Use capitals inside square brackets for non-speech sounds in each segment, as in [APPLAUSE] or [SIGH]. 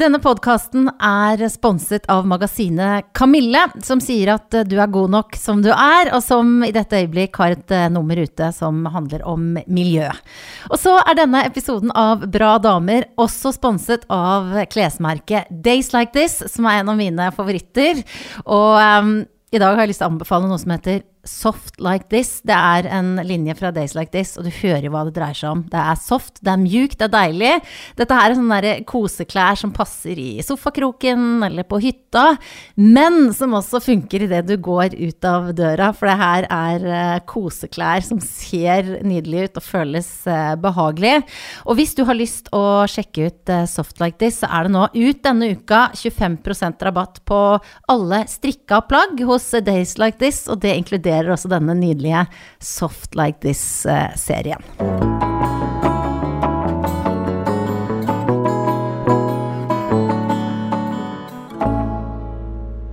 Denne podkasten er sponset av magasinet Kamille, som sier at du er god nok som du er, og som i dette øyeblikk har et eh, nummer ute som handler om miljø. Og så er denne episoden av Bra damer også sponset av klesmerket Days Like This, som er en av mine favoritter. Og um, i dag har jeg lyst til å anbefale noe som heter Soft Like This. Det er en linje fra Days Like This, og du hører hva det dreier seg om. Det er soft, det er mjukt, det er deilig. Dette her er sånne koseklær som passer i sofakroken eller på hytta, men som også funker idet du går ut av døra, for det her er uh, koseklær som ser nydelig ut og føles uh, behagelig. Og hvis du har lyst å sjekke ut uh, Soft Like This, så er det nå ut denne uka 25% rabatt på alle strikka plagg hos Days Like This, og det inkluderer inkluderer også denne nydelige Soft Like This-serien.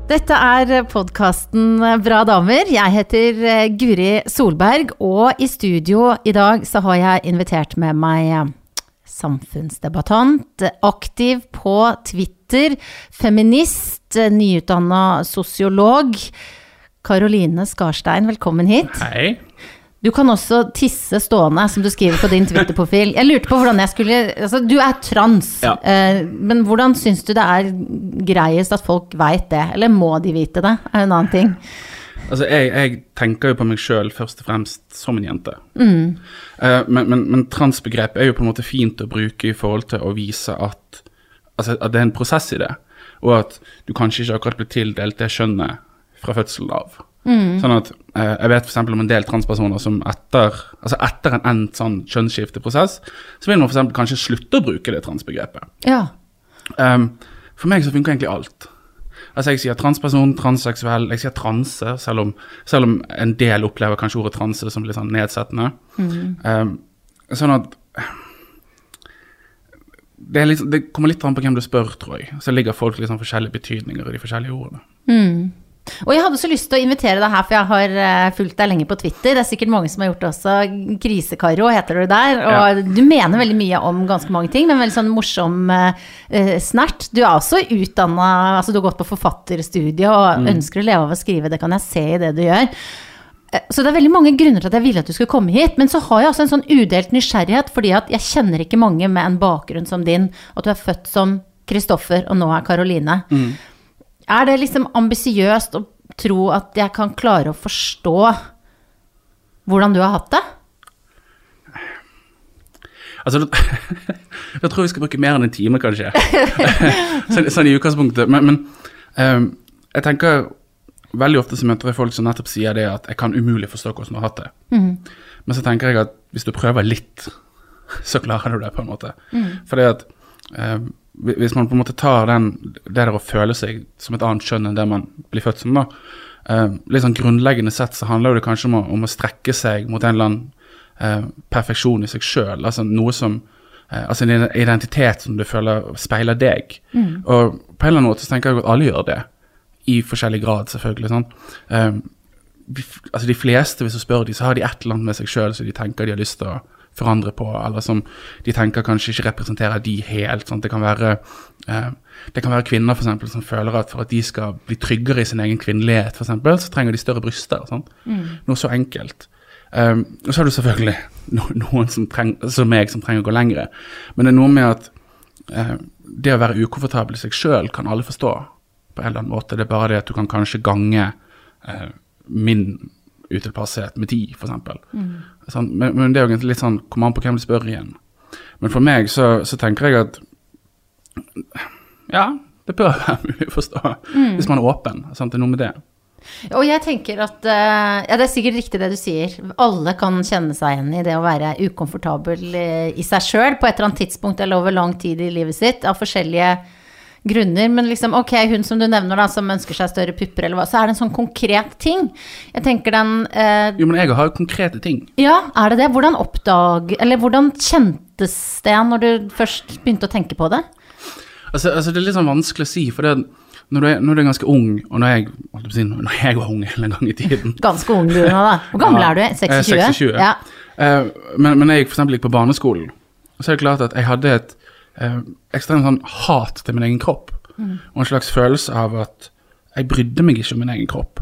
Dette er podkasten Bra damer. Jeg heter eh, Guri Solberg, og i studio i dag så har jeg invitert med meg eh, samfunnsdebattant, aktiv på Twitter, feminist, eh, nyutdanna sosiolog. Karoline Skarstein, velkommen hit. Hei. Du kan også tisse stående, som du skriver på din Twitter-profil. Jeg lurte på hvordan jeg skulle Altså, du er trans, ja. eh, men hvordan syns du det er greiest at folk veit det? Eller må de vite det, er en annen ting. Altså, jeg, jeg tenker jo på meg sjøl først og fremst som en jente. Mm. Eh, men, men, men transbegrepet er jo på en måte fint å bruke i forhold til å vise at, altså, at det er en prosess i det, og at du kanskje ikke akkurat blir tildelt det skjønnet fra fødselen av. Mm. Sånn at eh, Jeg vet f.eks. om en del transpersoner som etter altså etter en endt sånn kjønnsskifteprosess, så vil man f.eks. kanskje slutte å bruke det transbegrepet. Ja. Um, for meg så funker egentlig alt. Altså Jeg sier transperson, transseksuell, jeg sier transe, selv om, selv om en del opplever kanskje ordet transe som litt sånn nedsettende. Mm. Um, sånn at det, litt, det, kommer litt an på hvem du spør, tror jeg. Så ligger folk liksom forskjellige betydninger i de forskjellige ordene. Mm. Og jeg hadde så lyst til å invitere deg her, for jeg har uh, fulgt deg lenge på Twitter. Det er sikkert mange som har gjort det også. Krisekaro heter du der. Og ja. du mener veldig mye om ganske mange ting, men veldig sånn morsom uh, snert. Du er også utdanna Altså du har gått på forfatterstudiet og mm. ønsker å leve av å skrive. Det kan jeg se i det du gjør. Så det er veldig mange grunner til at jeg ville at du skulle komme hit. Men så har jeg også en sånn udelt nysgjerrighet, fordi at jeg kjenner ikke mange med en bakgrunn som din. At du er født som Kristoffer, og nå er Karoline. Mm. Er det liksom ambisiøst å tro at jeg kan klare å forstå hvordan du har hatt det? Altså, [LAUGHS] jeg tror vi skal bruke mer enn en time, kanskje. [LAUGHS] sånn, sånn, i utgangspunktet. Men, men um, jeg tenker veldig ofte så møter jeg folk som nettopp sier det at jeg kan umulig forstå hvordan du har hatt det. Mm. Men så tenker jeg at hvis du prøver litt, [LAUGHS] så klarer du det, på en måte. Mm. Fordi at um, hvis man på en måte tar den, det der å føle seg som et annet kjønn enn det man blir født som, da. Eh, litt sånn grunnleggende sett så handler det kanskje om å, om å strekke seg mot en eller annen eh, perfeksjon i seg sjøl. Altså noe som eh, Altså en identitet som du føler speiler deg. Mm. Og på en eller annen måte så tenker jeg at alle gjør det. I forskjellig grad, selvfølgelig. sånn. Eh, altså de fleste, hvis du spør dem, så har de et eller annet med seg sjøl som de tenker de har lyst til å forandre på, eller som de tenker kanskje ikke representerer de helt. Sant? Det, kan være, eh, det kan være kvinner for eksempel, som føler at for at de skal bli tryggere i sin egen kvinnelighet, for eksempel, så trenger de større bryster. Mm. Noe så enkelt. Um, og så har du selvfølgelig [LAUGHS] noen som, treng, som meg som trenger å gå lengre. Men det er noe med at uh, det å være ukomfortabel i seg sjøl kan alle forstå på en eller annen måte. Det er bare det at du kan kanskje gange uh, min utilpasshet med tid, f.eks. Mm. Sånn, men, men, det er jo litt sånn Kommer an på hvem du spør igjen. Men for meg så, så tenker jeg at Ja, det bør være [LAUGHS] mulig å forstå. Mm. Hvis man er åpen. Sant? Det er noe med det. Og jeg tenker at uh, Ja, det er sikkert riktig det du sier. Alle kan kjenne seg igjen i det å være ukomfortabel uh, i seg sjøl på et eller annet tidspunkt eller over lang tid i livet sitt av forskjellige grunner. Men liksom, ok, hun som du nevner, da, som ønsker seg større pupper, eller hva, så er det en sånn konkret ting. Jeg tenker den eh, Jo, men jeg har jo konkrete ting. Ja, er det det? Hvordan oppdag... Eller hvordan kjentes det når du først begynte å tenke på det? Altså, altså det er litt sånn vanskelig å si, for det når du, er, når du er ganske ung, og når jeg, når jeg var ung en gang i tiden [LAUGHS] Ganske ung du nå, da. Hvor gammel ja, er du? 26? 26. Ja. Uh, men, men jeg for eksempel gikk på barneskolen, så er det klart at jeg hadde et eh, ekstremt sånn hat til min egen kropp. Og en slags følelse av at jeg brydde meg ikke om min egen kropp.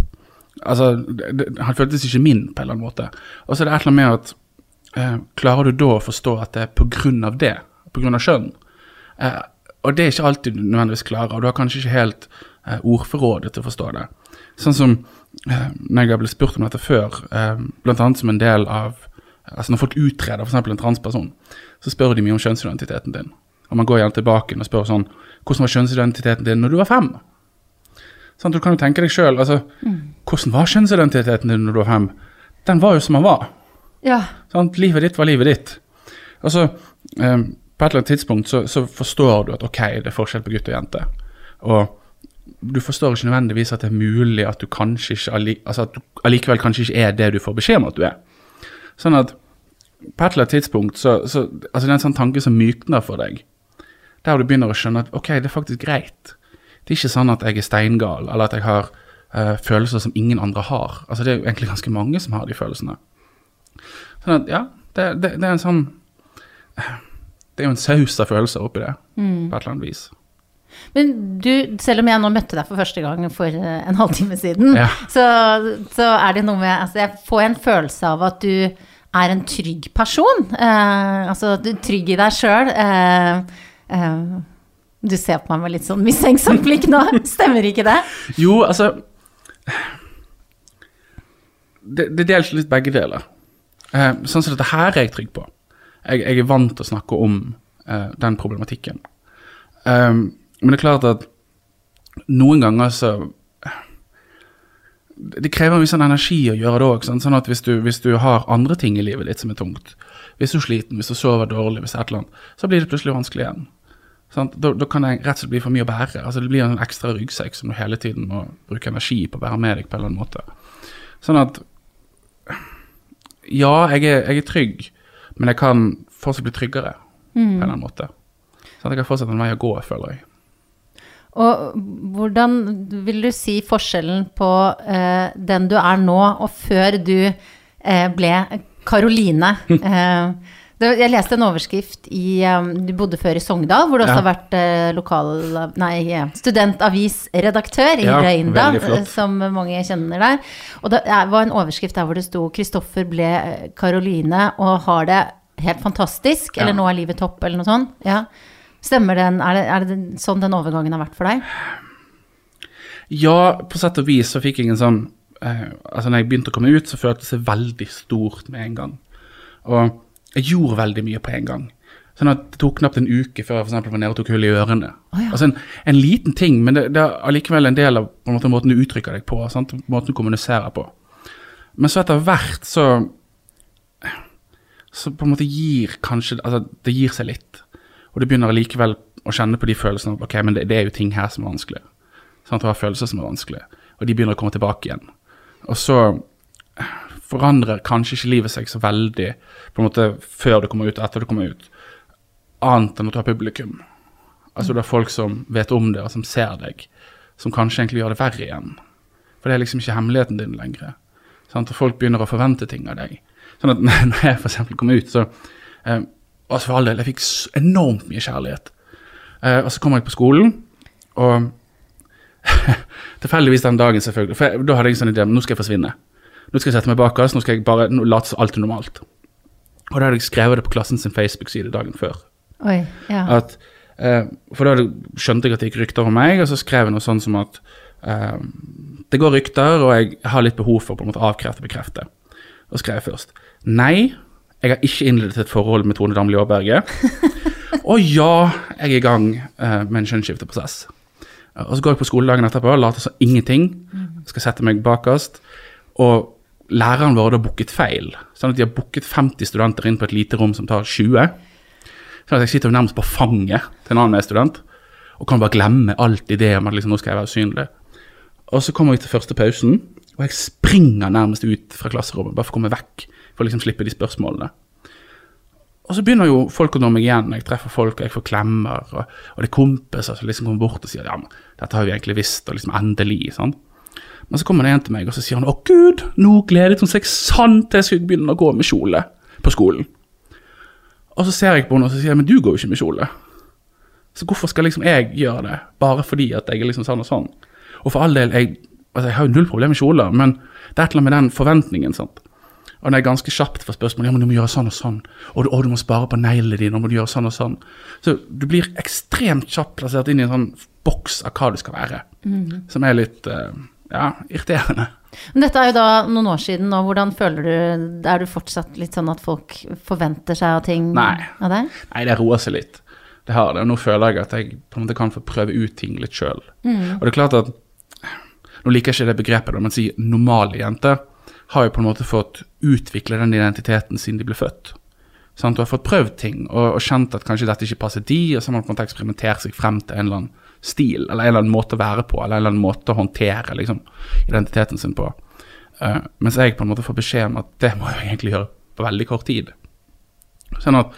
Altså, det, det, Han føltes ikke min på en eller annen måte. Og så er det et eller annet med at eh, Klarer du da å forstå at det er på grunn av det? På av kjønn? Eh, og det er ikke alltid du nødvendigvis klarer, og du har kanskje ikke helt eh, ordforrådet til å forstå det. Sånn som eh, når jeg blitt spurt om dette før, eh, annet som en del av Altså Når folk utreder f.eks. en transperson, så spør de mye om kjønnsidentiteten din. Og man går gjerne tilbake og spør sånn Hvordan var kjønnsidentiteten din når du var fem? Sånn, du kan jo tenke deg sjøl, altså Hvordan var kjønnsidentiteten din når du var fem? Den var jo som den var. Ja. Sånn, Livet ditt var livet ditt. Altså, så, eh, på et eller annet tidspunkt så, så forstår du at ok, det er forskjell på gutt og jente. Og du forstår ikke nødvendigvis at det er mulig at du kanskje ikke altså at du allikevel kanskje ikke er det du får beskjed om at du er. Sånn at på et eller annet tidspunkt så, så altså det er en sånn tanke som mykner for deg. Der du begynner å skjønne at ok, det er faktisk greit. Det er ikke sånn at jeg er steingal, eller at jeg har uh, følelser som ingen andre har. Altså Det er jo egentlig ganske mange som har de følelsene. Sånn at, ja, det, det, det er en sånn Det er jo en saus av følelser oppi det, på et eller annet vis. Men du, selv om jeg nå møtte deg for første gang for eh, en halvtime siden, Ja. så, så er det noe med Altså, jeg får en følelse av at du er en trygg person. Eh, altså, du er trygg i deg sjøl. Eh, eh, du ser på meg med litt sånn mistenksomt blikk nå. [LAUGHS] Stemmer ikke det? Jo, altså Det, det deles litt begge deler. Uh, sånn som dette her er jeg trygg på. Jeg, jeg er vant til å snakke om uh, den problematikken. Um, men det er klart at noen ganger så Det krever mye sånn energi å gjøre det òg. Sånn at hvis du, hvis du har andre ting i livet ditt som er tungt, hvis du er sliten, hvis du sover dårlig, hvis et eller annet, så blir det plutselig vanskelig igjen. Da, da kan det rett og slett bli for mye å bære. Altså Det blir en ekstra ryggsekk som du hele tiden må bruke energi på å bære med deg på en eller annen måte. Sånn at Ja, jeg er, jeg er trygg, men jeg kan fortsatt bli tryggere på en eller annen måte. Sånn at jeg har fortsatt en vei å gå, føler jeg. Og hvordan vil du si forskjellen på eh, den du er nå, og før du eh, ble Karoline? [LAUGHS] Eh, jeg leste en overskrift i eh, Du bodde før i Sogndal, hvor du også Ja. har vært eh, lokal Nei, eh, studentavisredaktør i Ja, Røynda, eh, som mange kjenner der. Og det var en overskrift der hvor det sto 'Kristoffer ble Karoline og har det helt fantastisk', eller Ja. 'Nå er livet topp', eller noe sånt. Ja. Stemmer den? Er det, er det sånn den overgangen har vært for deg? Ja, på sett og vis så fikk jeg en sånn eh, Altså, når jeg begynte å komme ut, så føltes det seg veldig stort med en gang. Og jeg gjorde veldig mye på en gang. Sånn at det tok knapt en uke før jeg for eksempel var nede og tok hull i ørene. Oh, ja. Altså en, en liten ting, men det, det er allikevel en del av på en måte, måten du uttrykker deg på, sant? måten du kommuniserer på. Men så etter hvert så Så på en måte gir kanskje Altså, det gir seg litt. Og du begynner allikevel å kjenne på de følelsene at ok, men det, det er jo ting her som er vanskelig. Sant? Du har følelser som er vanskelig, og de begynner å komme tilbake igjen. Og så forandrer kanskje ikke livet seg så veldig på en måte før du kommer ut og etter du kommer ut, annet enn du har publikum. Altså du har folk som vet om det, og som ser deg, som kanskje egentlig gjør det verre igjen. For det er liksom ikke hemmeligheten din lenger. Sant? Og folk begynner å forvente ting av deg. Sånn at [LAUGHS] når jeg eksempel kom ut, så eh, Altså for all del, jeg fikk enormt mye kjærlighet. Eh, og så kommer jeg på skolen, og [LAUGHS] Tilfeldigvis den dagen, selvfølgelig. For jeg, da hadde jeg en sånn idé om nå skal jeg forsvinne. Nå skal jeg sette meg bak oss, nå skal jeg bare late som alt er normalt. Og da hadde jeg skrevet det på klassen sin Facebook-side dagen før. Oi, ja. At, eh, for da skjønte jeg at det gikk rykter om meg, og så skrev jeg noe sånn som at eh, det går rykter, og jeg har litt behov for på en måte avkrefte og bekrefte. Og skrev jeg først nei, jeg har ikke innledet et forhold med Tone Damli Aaberge. [LAUGHS] og ja, jeg er i gang eh, med en kjønnsskifteprosess. Og så går jeg på skoledagen etterpå later som ingenting. Skal sette meg bakerst. Og læreren vår da booket feil. Sånn at de har booket 50 studenter inn på et lite rom som tar 20. Sånn at jeg sitter nærmest på fanget til en annen student. Og kan bare glemme alt i det om at liksom, nå skal jeg være usynlig. Og så kommer vi til første pausen, og jeg springer nærmest ut fra klasserommet bare for å komme vekk. For å liksom slippe de spørsmålene. Og så begynner jo folk å nå meg igjen. Jeg treffer folk, og jeg får klemmer. Og, og det er kompiser som liksom kommer bort og sier ja, men dette har vi egentlig visst, og liksom endelig. sånn. Men så kommer det en til meg og så sier han, å gud, nå gledet hun seg sant til jeg skulle begynne å gå med kjole på skolen. Og så ser jeg på henne og så sier jeg, men du går jo ikke med kjole. Så hvorfor skal liksom jeg gjøre det, bare fordi at jeg er liksom sånn og sånn? Og for all del, jeg, altså jeg har jo null problem med kjoler, men det er et eller annet med den forventningen. sant? Og når jeg ganske kjapt får spørsmål ja, men du må gjøre sånn og sånn, og du, og du må spare på neglene dine, og du gjøre sånn og sånn. Så du blir ekstremt kjapt plassert inn i en sånn boks av hva du skal være, som er litt eh, ja, irriterende. Dette er jo da noen år siden nå. Hvordan føler du Er du fortsatt litt sånn at folk forventer seg av ting Nei. av deg? Nei, det roer seg litt. Det har det. Og Nå føler jeg at jeg på en måte kan få prøve ut ting litt sjøl. Og det er klart at Nå liker jeg ikke det begrepet, men si normale jenter har jo på en måte fått utvikle den identiteten siden de ble født. Sant? Du har fått prøvd ting og, og kjent at kanskje dette ikke passer de, og så har man på en måte eksperimentert seg frem til en eller annen stil, eller en eller annen måte å være på, eller en eller annen måte å håndtere liksom, identiteten sin på. Uh, mens jeg på en måte får beskjed om at det må jeg egentlig gjøre på veldig kort tid. Sånn at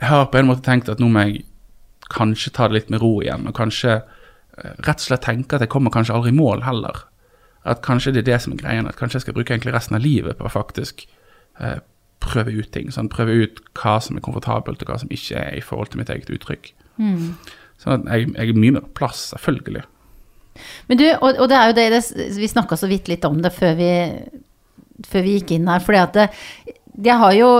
jeg har på en måte tenkt at nå må jeg kanskje ta det litt med ro igjen, og kanskje uh, rett og slett tenke at jeg kommer kanskje aldri i mål heller. At kanskje det er det som er greien, at kanskje jeg skal bruke egentlig resten av livet på å faktisk uh, prøve ut ting. Sånn, prøve ut hva som er komfortabelt, og hva som ikke er i forhold til mitt eget uttrykk. Sånn at jeg, jeg er mye mer på plass, selvfølgelig. Men du, og, og det er jo det, det Vi snakka så vidt litt om det før vi, før vi gikk inn her. fordi at det, jeg har jo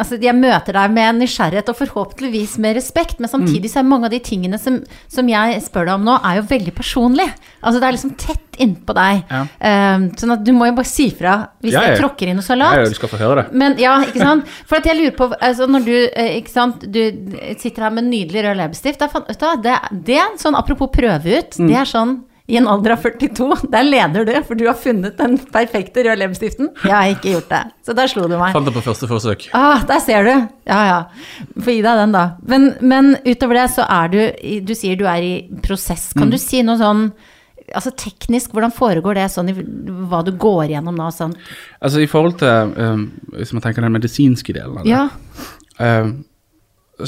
Altså, jeg møter deg med nysgjerrighet og forhåpentligvis med respekt, men samtidig så er mange av de tingene som, som jeg spør deg om nå, er jo veldig personlig. Altså, det er liksom tett innpå deg. Ja. Um, sånn at du må jo bare si fra hvis Ja, ja. jeg tråkker inn noe salat. Ja, du skal få høre det. Men ja, ikke sant? For at jeg lurer på altså Når du eh, ikke sant, du sitter her med nydelig rød leppestift det, det er sånn apropos prøve ut. Mm. Det er sånn i en alder av 42, der leder du, for du har funnet den perfekte røde leppestiften. Jeg har ikke gjort det. Så der slo du meg. Fant det på første forsøk. Ah, der ser du. Ja, ja. Få gi deg den, da. Men, men utover det så er du Du sier du er i prosess. Mm. Kan du si noe sånn Altså teknisk, hvordan foregår det sånn i hva du går gjennom nå? Sånn? Altså i forhold til um, Hvis man tenker den medisinske delen av det, Ja. um,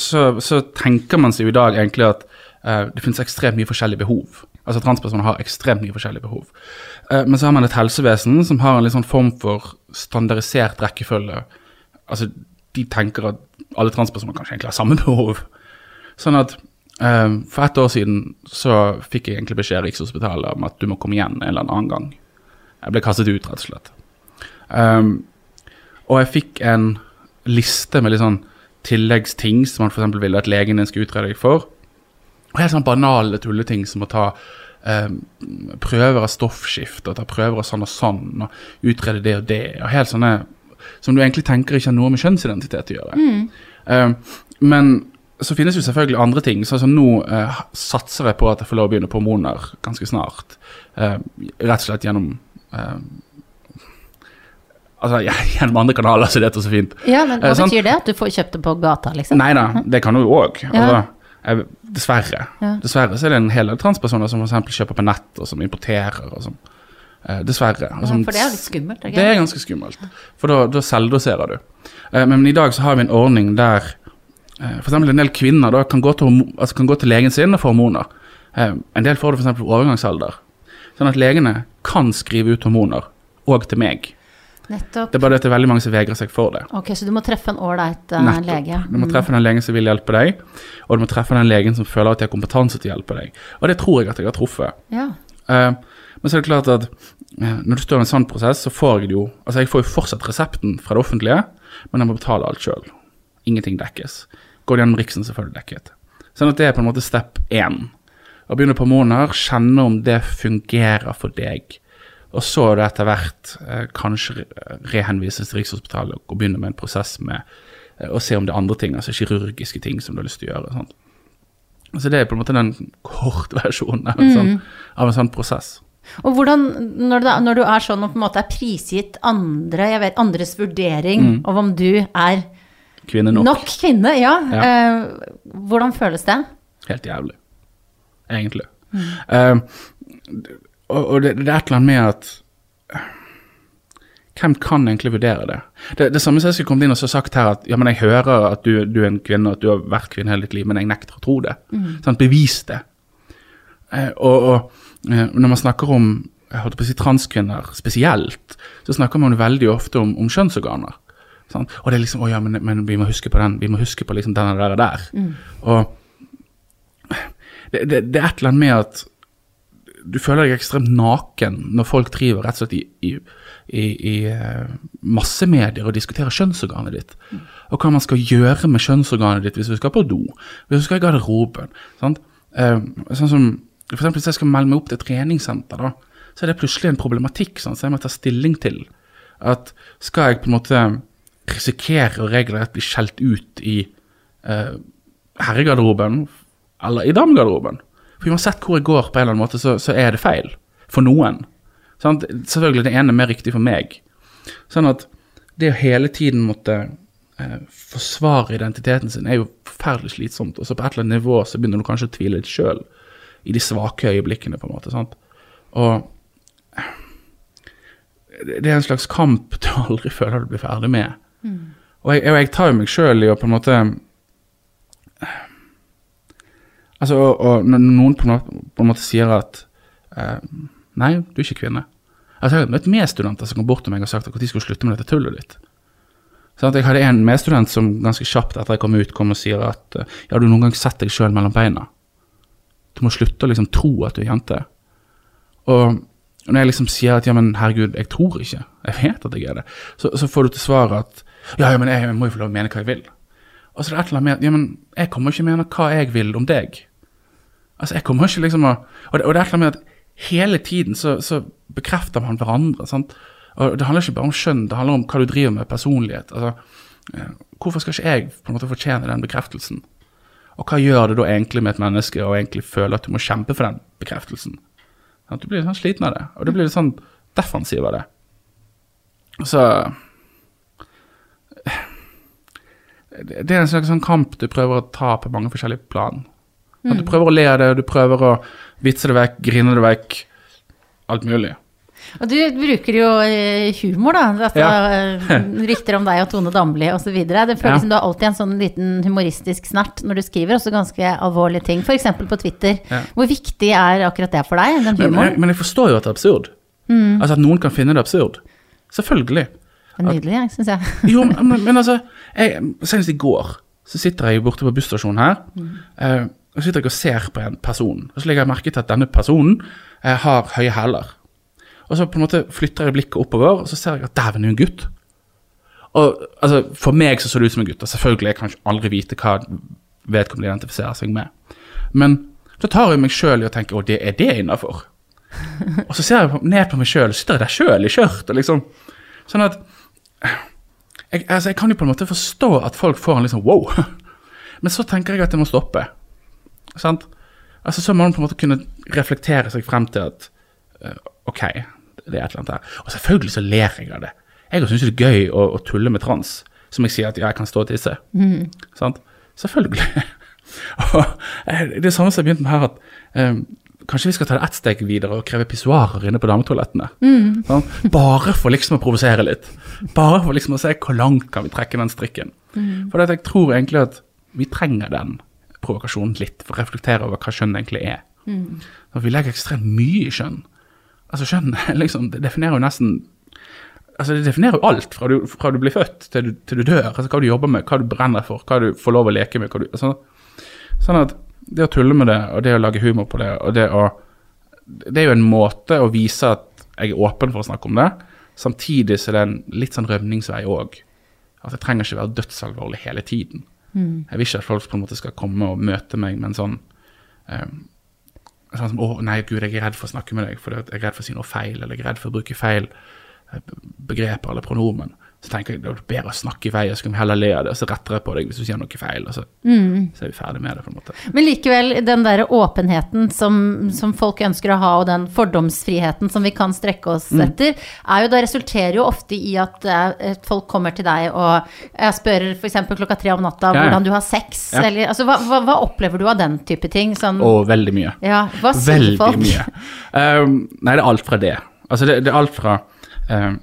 så, så tenker man seg jo i dag egentlig at det finnes ekstremt mye forskjellige behov. Altså transpersoner har ekstremt mye forskjellige behov. Uh, men så har man et helsevesen som har en litt sånn form for standardisert rekkefølge. Altså de tenker at alle transpersoner kanskje egentlig har samme behov. Sånn at um, for ett år siden så fikk jeg egentlig beskjed av Rikshospitalet om at du må komme igjen en eller annen gang. Jeg ble kastet ut, rett og slett. Og jeg fikk en liste med litt sånn tilleggsting som man f.eks. ville at legen din skulle utrede deg for. Helt sånn banale tulleting som å ta eh, prøver av stoffskift og ta prøver av sånn og sånn, og utrede det og det. og helt sånne Som du egentlig tenker ikke har noe med kjønnsidentitet å gjøre. Um, men så finnes jo selvfølgelig andre ting. sånn som Nå eh, satser jeg på at jeg får lov å begynne på hormoner ganske snart. Eh, rett og slett gjennom Altså ja, [LAUGHS] gjennom andre kanaler, så det er så fint. ja, men hva betyr det? At du får kjøpt det på gata, liksom? Nei da, det kan du jo òg. Altså, jeg- dessverre. Ja. Dessverre så er det en hel del transpersoner som eksempel kjøper på nett, og som importerer. og sånn. eh, Dessverre. og Ja, for det er litt skummelt. ikke? det er ganske skummelt, for da, da selvdoserer du. Eh, men, i dag så har vi en ordning der eh, eksempel en del kvinner da, kan, gå til, altså, kan gå til legen sin og få hormoner. Eh, en del får det f.eks. overgangsalder. Sånn at legene kan skrive ut hormoner, òg til meg. Nettopp. Det er bare det at det er veldig mange som vegrer seg for det. Ok, så du må treffe en ålreit uh, lege. Du må treffe den legen som vil hjelpe deg, og du må treffe den legen som føler at de har kompetanse til å hjelpe deg. Og det tror jeg at jeg har truffet. Ja. Uh, men så er det klart at uh, når du står i en sånn prosess, så får jeg det jo Altså, jeg får jo fortsatt resepten fra det offentlige, men jeg må betale alt sjøl. Ingenting dekkes. Går det gjennom Riksen, så får du dekket. Sånn at det er på en måte step én. Å begynne på måneder, kjenne om det fungerer for deg. Og så det etter hvert eh, kanskje re- rehenvises til Rikshospitalet og begynne med en prosess med eh, å se om det er andre ting, altså kirurgiske ting som du har lyst til å gjøre. Sånt. Så det er på en måte den kortversjonen [LAUGHS] av, en sånn, av en sånn prosess. Og hvordan, når du, når du er sånn og på en måte er prisgitt andre, jeg vet, andres vurdering av om du er Kvinne nok. nok kvinne, ja, Ja. eh, hvordan føles det? Helt jævlig, egentlig. Eh, og og det, det er et eller annet med at Hvem kan egentlig vurdere det? Det, det samme som jeg skulle kommet inn og så sagt her at ja, men jeg hører at du, du er en kvinne, og at du har vært kvinne hele ditt liv, men jeg nekter å tro det. Sånn, bevis det. Eh, og, og eh, når man snakker om jeg holdt på å si transkvinner spesielt, så snakker man veldig ofte om, om kjønnsorganer. Sånn? Og det er liksom Å ja, men, men vi må huske på den, vi må huske på liksom den der og der. Og det, det, det er et eller annet med at du føler deg ekstremt naken når folk driver rett og slett i, i, i, eh, massemedier og diskuterer kjønnsorganet ditt. Og hva man skal gjøre med kjønnsorganet ditt hvis du skal på do, hvis du skal i garderoben. Sant? Eh, sånn som, for eksempel Hvis jeg skal melde meg opp til treningssenter, da, så er det plutselig en problematikk sånn, så jeg må ta stilling til. At skal jeg på en måte risikere å regelrett bli skjelt ut i eh, herregarderoben eller i damegarderoben? For uansett hvor jeg går, på en eller annen måte, så, så er det feil. For noen. Sånn? Selvfølgelig det ene er mer riktig for meg. Sånn at det å hele tiden måtte eh, forsvare identiteten sin er jo forferdelig slitsomt. Og så på et eller annet nivå så begynner du kanskje å tvile litt sjøl i de svake øyeblikkene, på en måte. sant? Og det er en slags kamp du [LAUGHS] aldri føler du blir ferdig med. Og, jeg, og jeg tar jo meg sjøl i å på en måte Altså, og, når noen på en måte, sier at eh, Nei, du er ikke kvinne. Altså, jeg har møtt medstudenter som kom bort til meg og sagt at skal du slutte med dette tullet ditt. Sånn at jeg hadde en medstudent som ganske kjapt etter jeg kom ut, kom og sier at eh, ja, du noen gang sett deg sjøl mellom beina. Du må slutte å liksom tro at du er jente. Og når jeg liksom sier at ja, men herregud, jeg tror ikke, jeg vet at jeg er det, så, så får du til svar at ja, ja, men jeg, jeg må jo få lov å mene hva jeg vil. Og så er det et eller annet med at ja, men jeg kommer ikke mene hva jeg vil om deg. Altså, jeg kommer ikke liksom å Og det, og det er et eller annet med at hele tiden så, så bekrefter man hverandre. sant? Og det handler ikke bare om skjønn, det handler om hva du driver med personlighet. altså eh, Hvorfor skal ikke jeg på en måte fortjene den bekreftelsen? Og hva gjør det da egentlig med et menneske å egentlig føle at du må kjempe for den bekreftelsen? At du blir litt sånn sliten av det, og du blir litt sånn defensiv av det. Så Det er en slags sånn kamp du prøver å ta på mange forskjellige plan. At du prøver å le av det, du prøver å vitse det vekk, grine det vekk. Alt mulig. Og du bruker jo eh, humor, da. Altså, Ja. eh, [LAUGHS] rykter om deg og Tone Damli osv. Det føles Ja. som du har alltid en sånn liten humoristisk snert når du skriver også ganske alvorlige ting. F.eks. på Twitter. Ja. Hvor viktig er akkurat det for deg, den Men, men, jeg, men jeg forstår jo at det er absurd. Altså At noen kan finne det absurd. Selvfølgelig. Det er nydelig, syns jeg. Jo, men, [LAUGHS] men altså jeg, Senest i går så sitter jeg borte på busstasjonen her. eh, og så sitter jeg og ser på en person. Og så legger jeg merke til at denne personen eh, har høye hæler. Og så på en måte flytter jeg blikket oppover, og så ser jeg at dæven, er jo en gutt. Og altså, For meg så så det ut som en gutt. og Selvfølgelig, jeg kan ikke aldri vite hva vedkommende identifiserer seg med. Men så tar jeg meg sjøl i å tenke å, det er det innafor. [LAUGHS] og så ser jeg ned på meg sjøl, sitter jeg der sjøl i skjørt. og liksom, Sånn at jeg, altså, jeg kan jo på en måte forstå at folk får en sånn wow. [LAUGHS] Men så tenker jeg at jeg må stoppe. Sant? Altså, så må man på en måte kunne reflektere seg frem til at uh, ok, det er et eller annet her. Og selvfølgelig så ler jeg av det. Jeg syns det er gøy å, å tulle med trans. Som jeg sier at ja, jeg kan stå og tisse. Sant? Selvfølgelig. [LAUGHS] og eh, det er samme som jeg begynte med her, at um, kanskje vi skal ta det ett steg videre og kreve pissoarer inne på dametoalettene. Sant? Bare for liksom å provosere litt. Bare for liksom å se hvor langt kan vi trekke den strikken. For at jeg tror egentlig at vi trenger den provokasjonen litt for å reflektere over hva kjønn egentlig er. Mm. vi legger ekstremt mye i kjønn. Altså Kjønn [LAUGHS] liksom, det definerer jo nesten Altså Det definerer jo alt, fra du, fra du blir født til du, til du dør. altså Hva du jobber med, hva du brenner for, hva du får lov å leke med. du, altså, Sånn at det å tulle med det, og det å lage humor på det, og det å Det er jo en måte å vise at jeg er åpen for å snakke om det. Samtidig så er det en litt sånn rømningsvei òg. At jeg trenger ikke være dødsalvorlig hele tiden. Jeg vil ikke at folk på en måte skal komme og møte meg med en sånn eh, Sånn som 'Å, nei, gud, jeg er redd for å snakke med deg, for jeg er redd for å si noe feil', eller 'jeg er redd for å bruke feil eh, begreper eller pronomen'. Så tenker jeg det er bedre å snakke i vei, og så kan vi heller le av det, og så retter jeg på deg hvis du sier noe feil, og så, så er vi ferdig med det, på en måte. Men likevel, den der åpenheten som, som folk ønsker å ha, og den fordomsfriheten som vi kan strekke oss etter, er jo da resulterer jo ofte i at uh, folk kommer til deg og jeg spør f.eks. klokka tre om natta ja. hvordan du har sex, Ja. eller altså hva, hva, hva opplever du av den type ting? Sånn, Og veldig mye. ja, hva sier Veldig folk? mye. Um, [LAUGHS] nei, det er alt fra det. Altså, det, det er alt fra um,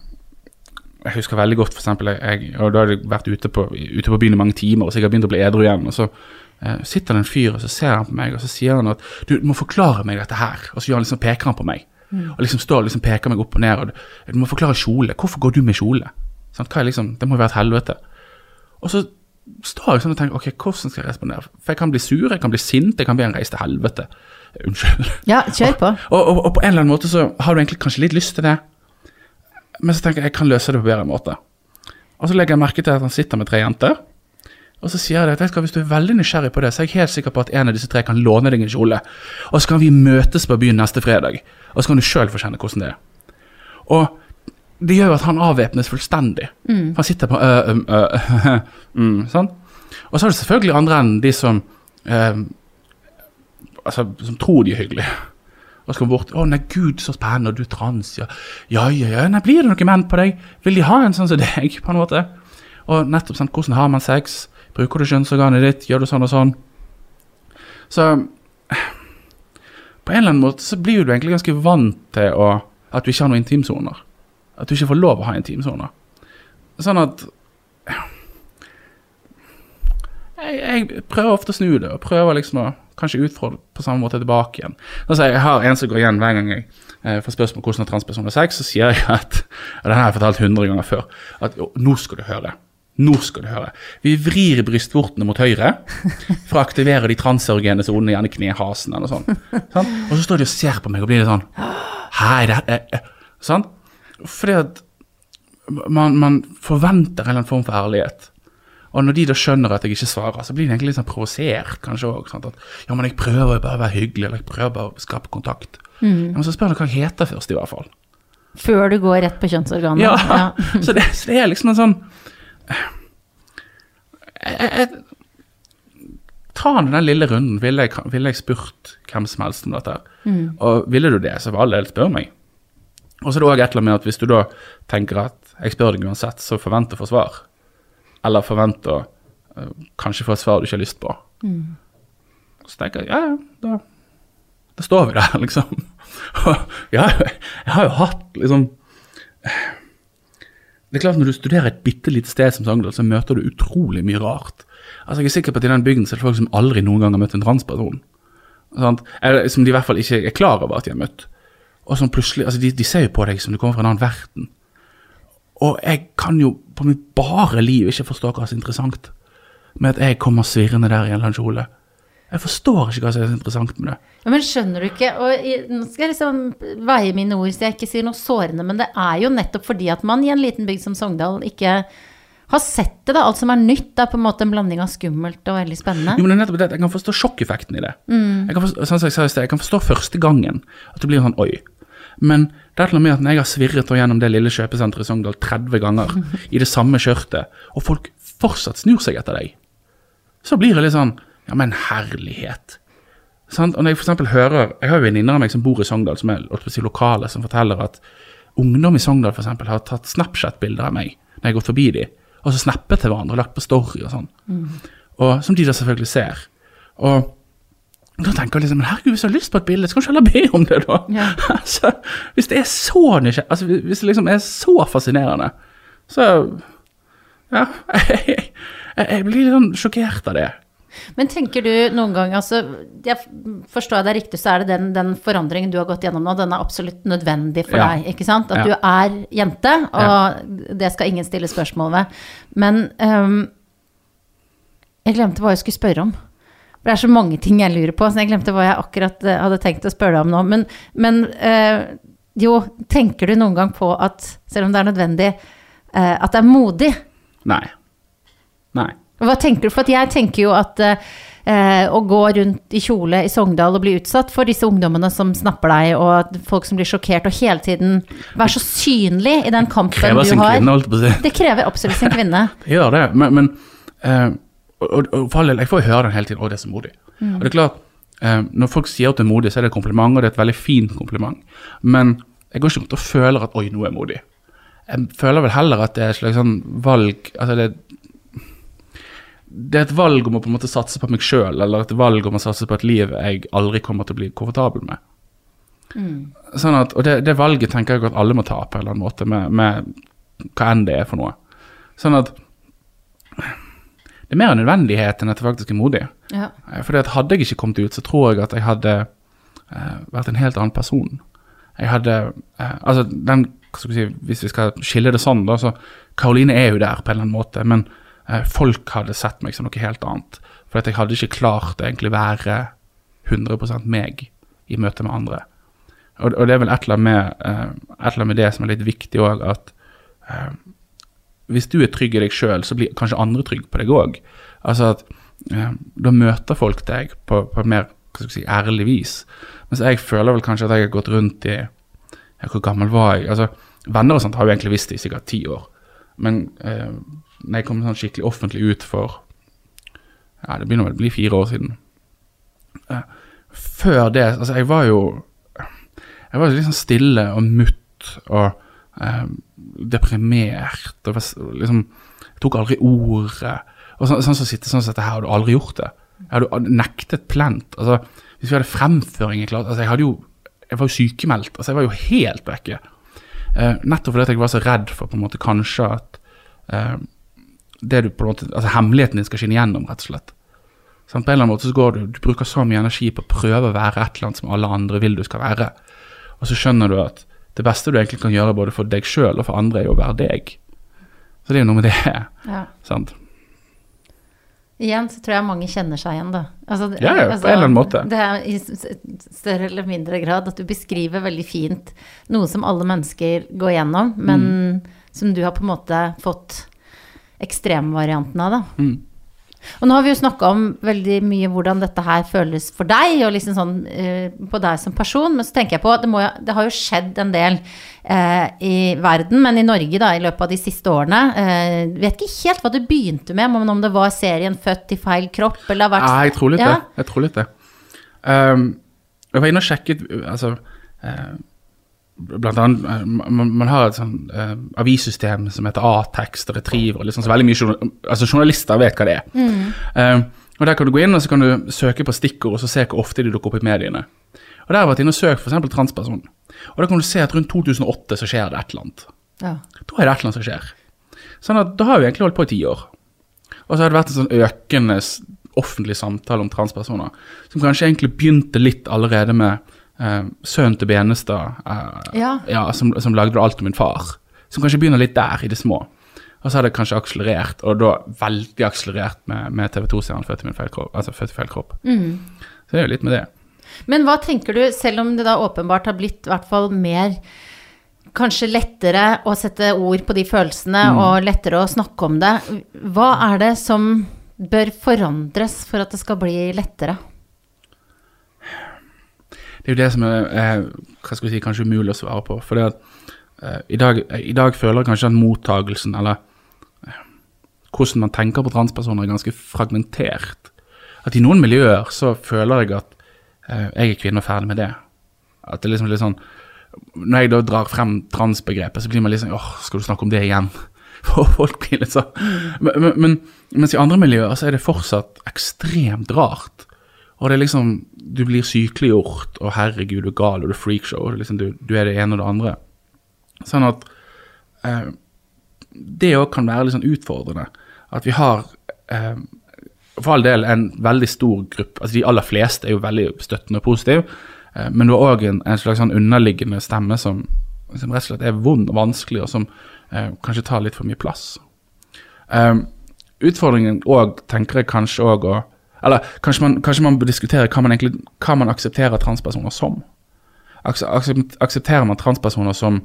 Jeg husker veldig godt, eksempel, jeg, og da hadde jeg vært ute på, ute på byen i mange timer, og så jeg begynt å bli edru igjen. Og så eh, sitter det en fyr, og så ser han på meg, og så sier han at du, du må forklare meg dette her. Og så han liksom, peker han på meg. Og liksom står og liksom peker meg opp og ned. Og du, må forklare kjole. Hvorfor går du med kjole? Sånn, liksom, det må jo være et helvete. Og så står jeg sånn og tenker ok, hvordan skal jeg respondere? For jeg kan bli sur, jeg kan bli sint, jeg kan be en reise til helvete. Unnskyld. Ja, kjør på. Og, og, og på en eller annen måte så har du egentlig kanskje litt lyst til det, men så tenker jeg jeg kan løse det på bedre måte. Og så legger jeg merke til at han sitter med tre jenter, og så sier jeg at hvis du er veldig nysgjerrig på det, så er jeg helt sikker på at en av disse tre kan låne deg en kjole, og så kan vi møtes på byen neste fredag, og så kan du sjøl få kjenne hvordan det er. Og det gjør jo at han avvæpnes fullstendig. Mm. Han sitter på øh, øh, øh, [LAUGHS] mm, sånn. Og så er det selvfølgelig andre enn de som øh, altså, som tror de er hyggelige. Og så bort 'Å, nei, gud, så spennende, du er trans', ja. Ja, ja, ja, nei, blir det noen menn på deg? Vil de ha en sånn som deg, på en måte? Og nettopp sånn, hvordan har man sex? Bruker du kjønnsorganet ditt? Gjør du sånn og sånn? Så på en eller annen måte så blir du egentlig ganske vant til å, at du ikke har noen intimsoner. At du ikke får lov å ha intimsoner. Sånn at jeg, jeg prøver ofte å snu det, og prøver liksom å kanskje utfordre på samme måte tilbake igjen. Altså, jeg har en som går igjen hver gang jeg eh, får spørsmål om hvordan er transpersoner sex, så sier jeg at og denne har jeg fortalt hundre ganger før, at «Å, nå skal du høre. Nå skal du høre. Vi vrir brystvortene mot høyre for å aktivere de transerogene sonene, gjerne knehasen eller sånn. sånn. Og så står de og ser på meg og blir litt sånn Hei, det er Sånn. Fordi at man, man forventer en eller annen form for ærlighet. Og når de da skjønner at jeg ikke svarer, så blir de egentlig litt sånn provosert, kanskje òg. At ja, men jeg prøver bare å være hyggelig, eller jeg prøver bare å skape kontakt. Ja, men så spør du hva jeg heter først, i hvert fall. Før du går rett på kjønnsorganet. Ja, [LAUGHS] så, det, så det er liksom en sånn jeg, jeg, jeg, Ta den lille runden. Ville jeg, vil jeg spurt hvem som helst om dette? Og ville du det, så for all del, spør meg. Og så er det òg et eller annet med at hvis du da tenker at jeg spør deg uansett, så forventer å få svar. Eller forventer øh, kanskje få et svar du ikke har lyst på. Så tenker jeg ja, ja, da, da står vi der, [LAUGHS] liksom. [LAUGHS] Ja, jeg har jo hatt liksom Det er klart Når du studerer et bitte lite sted som Sogndal, så møter du utrolig mye rart. Altså Jeg er sikker på at i den bygden så er det folk som aldri noen gang har møtt en transperson. Sant? Eller som de i hvert fall ikke er klar over at de har møtt. Og som plutselig, altså de, de ser jo på deg som du kommer fra en annen verden. Og jeg kan jo på mitt bare liv ikke forstår hva som er interessant med at jeg kommer svirrende der i en eller. Jeg forstår ikke hva som er så interessant med det. Ja, men skjønner du ikke og Nå skal jeg liksom veie mine ord så jeg ikke sier noe sårende, men det er jo nettopp fordi at man i en liten bygd som Sogndal ikke har sett det, da. Alt som er nytt, er på en måte en blanding av skummelt og veldig spennende. Jo, men det er nettopp det, Jeg kan forstå sjokkeffekten i det. Jeg, kan forstå, sånn jeg, jeg kan forstå første gangen at det blir sånn oi. Men det er til og med at når jeg har svirret gjennom det lille kjøpesenteret i Sogndal 30 ganger [LAUGHS] i det samme skjørtet, og folk fortsatt snur seg etter deg, så blir det litt sånn Ja, men herlighet. Sant? Og når jeg for eksempel hører Jeg har venninner av meg som bor i Sogndal, som er si, lokale, som forteller at ungdom i Sogndal for eksempel, har tatt Snapchat-bilder av meg når jeg har gått forbi dem, og så snappet til hverandre og lagt på story og sånn. Og Som de da selvfølgelig ser. Og da tenker jeg liksom herregud, hvis du har lyst på et bilde, så kan du ikke heller be om det, da. Ja. [LAUGHS] altså, hvis det er så nysgjerrig altså, Hvis det liksom er så fascinerende, så Ja. [LAUGHS] Jeg, jeg, jeg blir litt sånn sjokkert av det. Men tenker du noen gang, altså jeg Forstår jeg deg riktig, så er det den, den forandringen du har gått gjennom nå, den er absolutt nødvendig for Ja. deg, ikke sant? At Ja. du er jente, og det skal ingen stille spørsmål ved. Men um, jeg glemte hva jeg skulle spørre om. For det er så mange ting jeg lurer på, så jeg glemte hva jeg akkurat eh, hadde tenkt å spørre deg om nå. Men, men øh, jo, tenker du noen gang på at, selv om det er nødvendig, øh, at det er modig? Nei. Nei. Hva tenker du? For jeg tenker jo at øh, å gå rundt i kjole i Sogndal og bli utsatt for disse ungdommene som snapper deg, og folk som blir sjokkert, og hele tiden være så synlig i den kampen du har. Det Krever sin kvinne, holdt på å si. Det krever absolutt sin kvinne. [LAUGHS] Det gjør det, men, men og, og, all del, jeg får jo høre den hele tiden. Å, det er så modig. Og det er klart, eh, når folk sier at det er modig, så er det et kompliment, og det er et veldig fint kompliment. Men jeg går ikke rundt og føler at oi, nå er jeg modig. Jeg føler vel heller at det er et slags sånn valg Altså, det, det er et valg om å på en måte satse på meg sjøl, eller et valg om å satse på et liv jeg aldri kommer til å bli komfortabel med. Sånn at, og det, det valget tenker jeg at alle må ta på en eller annen måte, med, med hva enn det er for noe. Sånn at det er mer en nødvendighet enn at jeg faktisk er modig. Ja. Eh, Fordi at hadde jeg ikke kommet ut, så tror jeg at jeg hadde uh, vært en helt annen person. Jeg hadde uh, Altså, den si, Hvis vi skal skille det sånn, da, så Karoline er jo der på en eller annen måte, men uh, folk hadde sett meg som noe helt annet. For jeg hadde ikke klart å egentlig være 100% meg i møte med andre. Og, og det er vel et eller annet med, et eller annet med det som er litt viktig òg, at hvis du er trygg i deg sjøl, så blir kanskje andre trygg på deg òg. Altså at eh, da møter folk deg på, på mer si, ærlig vis. Mens jeg føler vel kanskje at jeg har gått rundt i ja, Hvor gammel var jeg? Altså, Venner og sånt har jo egentlig visst det i sikkert ti år. Men eh, når jeg kom sånn skikkelig offentlig ut for Ja, det begynner vel å bli fire år siden. Eh, før det Altså, jeg var jo Jeg var litt sånn stille og mutt og eh, deprimert og liksom tok aldri ordet. Og så, sånn som sitte sånn som dette her, hadde du aldri gjort det. Jeg hadde nektet plent. Altså, hvis vi hadde fremføring i klassen altså, Jeg hadde jo Jeg var jo sykemeldt. Altså, jeg var jo helt vekke. Eh, nettopp fordi jeg var så redd for på en måte kanskje at eh, det du på en måte, altså hemmeligheten din skal skinne gjennom, rett og slett. På en eller annen måte så går du, du bruker så mye energi på å prøve å være et eller annet som alle andre vil du skal være. Og så skjønner du at det beste du egentlig kan gjøre både for deg sjøl og for andre, er jo å være deg. Så det er jo noe med det. Ja. sant? Igjen så tror jeg mange kjenner seg igjen, da. Altså, ja, Ja, altså, på en eller annen måte. Det er i større eller mindre grad at du beskriver veldig fint noe som alle mennesker går gjennom, men Mm. som du har på en måte fått ekstremvarianten av, da. Mm. Og nå har vi jo snakka om veldig mye hvordan dette her føles for deg, og liksom sånn uh, på deg som person, men så tenker jeg på det, må, det har jo skjedd en del uh, i verden, men i Norge da, i løpet av de siste årene. Uh, vet ikke helt hva du begynte med, men om det var serien 'Født i feil kropp', eller har vært Nei, jeg tror litt Ja. det. Jeg tror litt det. Um, jeg var inne og sjekket altså, Blant annet, eh, man, man har et sånn uh, avissystem som heter A-tekst og Retriever. Liksom, så veldig mye altså, Journalister vet hva det er. Um, og Der kan du gå inn og så kan du søke på stikkord og så se hvor ofte de dukker opp i mediene. Og Der har jeg vært inne og søkt f.eks. transperson. Og Da kan du se at rundt 2008 så skjer det et eller annet. ja. Da er det et eller annet som skjer. Sånn at Da har vi egentlig holdt på i ti år. Og så har det vært en sånn økende offentlig samtale om transpersoner, som kanskje egentlig begynte litt allerede med eh, sønnen til Benestad, uh, Ja. som, som lagde Alt om min far. Som kanskje begynner litt der, i det små. Og så har det kanskje akselerert, og da veldig akselerert med, med TV 2-serien Født i min feil kropp. Altså Født i feil kropp. Så det er jo litt med det. Men hva tenker du, selv om det da åpenbart har blitt i hvert fall mer Kanskje lettere å sette ord på de følelsene, og lettere å snakke om det. Hva er det som bør forandres for at det skal bli lettere? Er jo det som er, er hva skal vi si, kanskje umulig å svare på. For det at, eh, i, dag, i dag føler jeg kanskje at mottagelsen, eller eh, hvordan man tenker på transpersoner, er ganske fragmentert. At i noen miljøer så føler jeg at eh, jeg er kvinne og ferdig med det. At det er liksom litt sånn Når jeg da drar frem transbegrepet, så blir man litt sånn åh, skal du snakke om det igjen? [LAUGHS] For folk blir litt sånn. Men, men mens i andre miljøer så er det fortsatt ekstremt rart. Og det er liksom Du blir sykeliggjort, og herregud, du er gal, og du er freakshow. Liksom, du, du er det ene og det andre. Sånn at eh, Det òg kan være litt sånn utfordrende. At vi har eh, for all del en veldig stor gruppe altså De aller fleste er jo veldig støttende og positive, eh, men du har òg en, en slags sånn underliggende stemme som, som rett og slett er vond og vanskelig, og som eh, kanskje tar litt for mye plass. Um, utfordringen òg, tenker jeg kanskje òg å Eller kanskje man, kanskje man bør diskutere hva man egentlig hva man aksepterer transpersoner som. Aksepterer man transpersoner som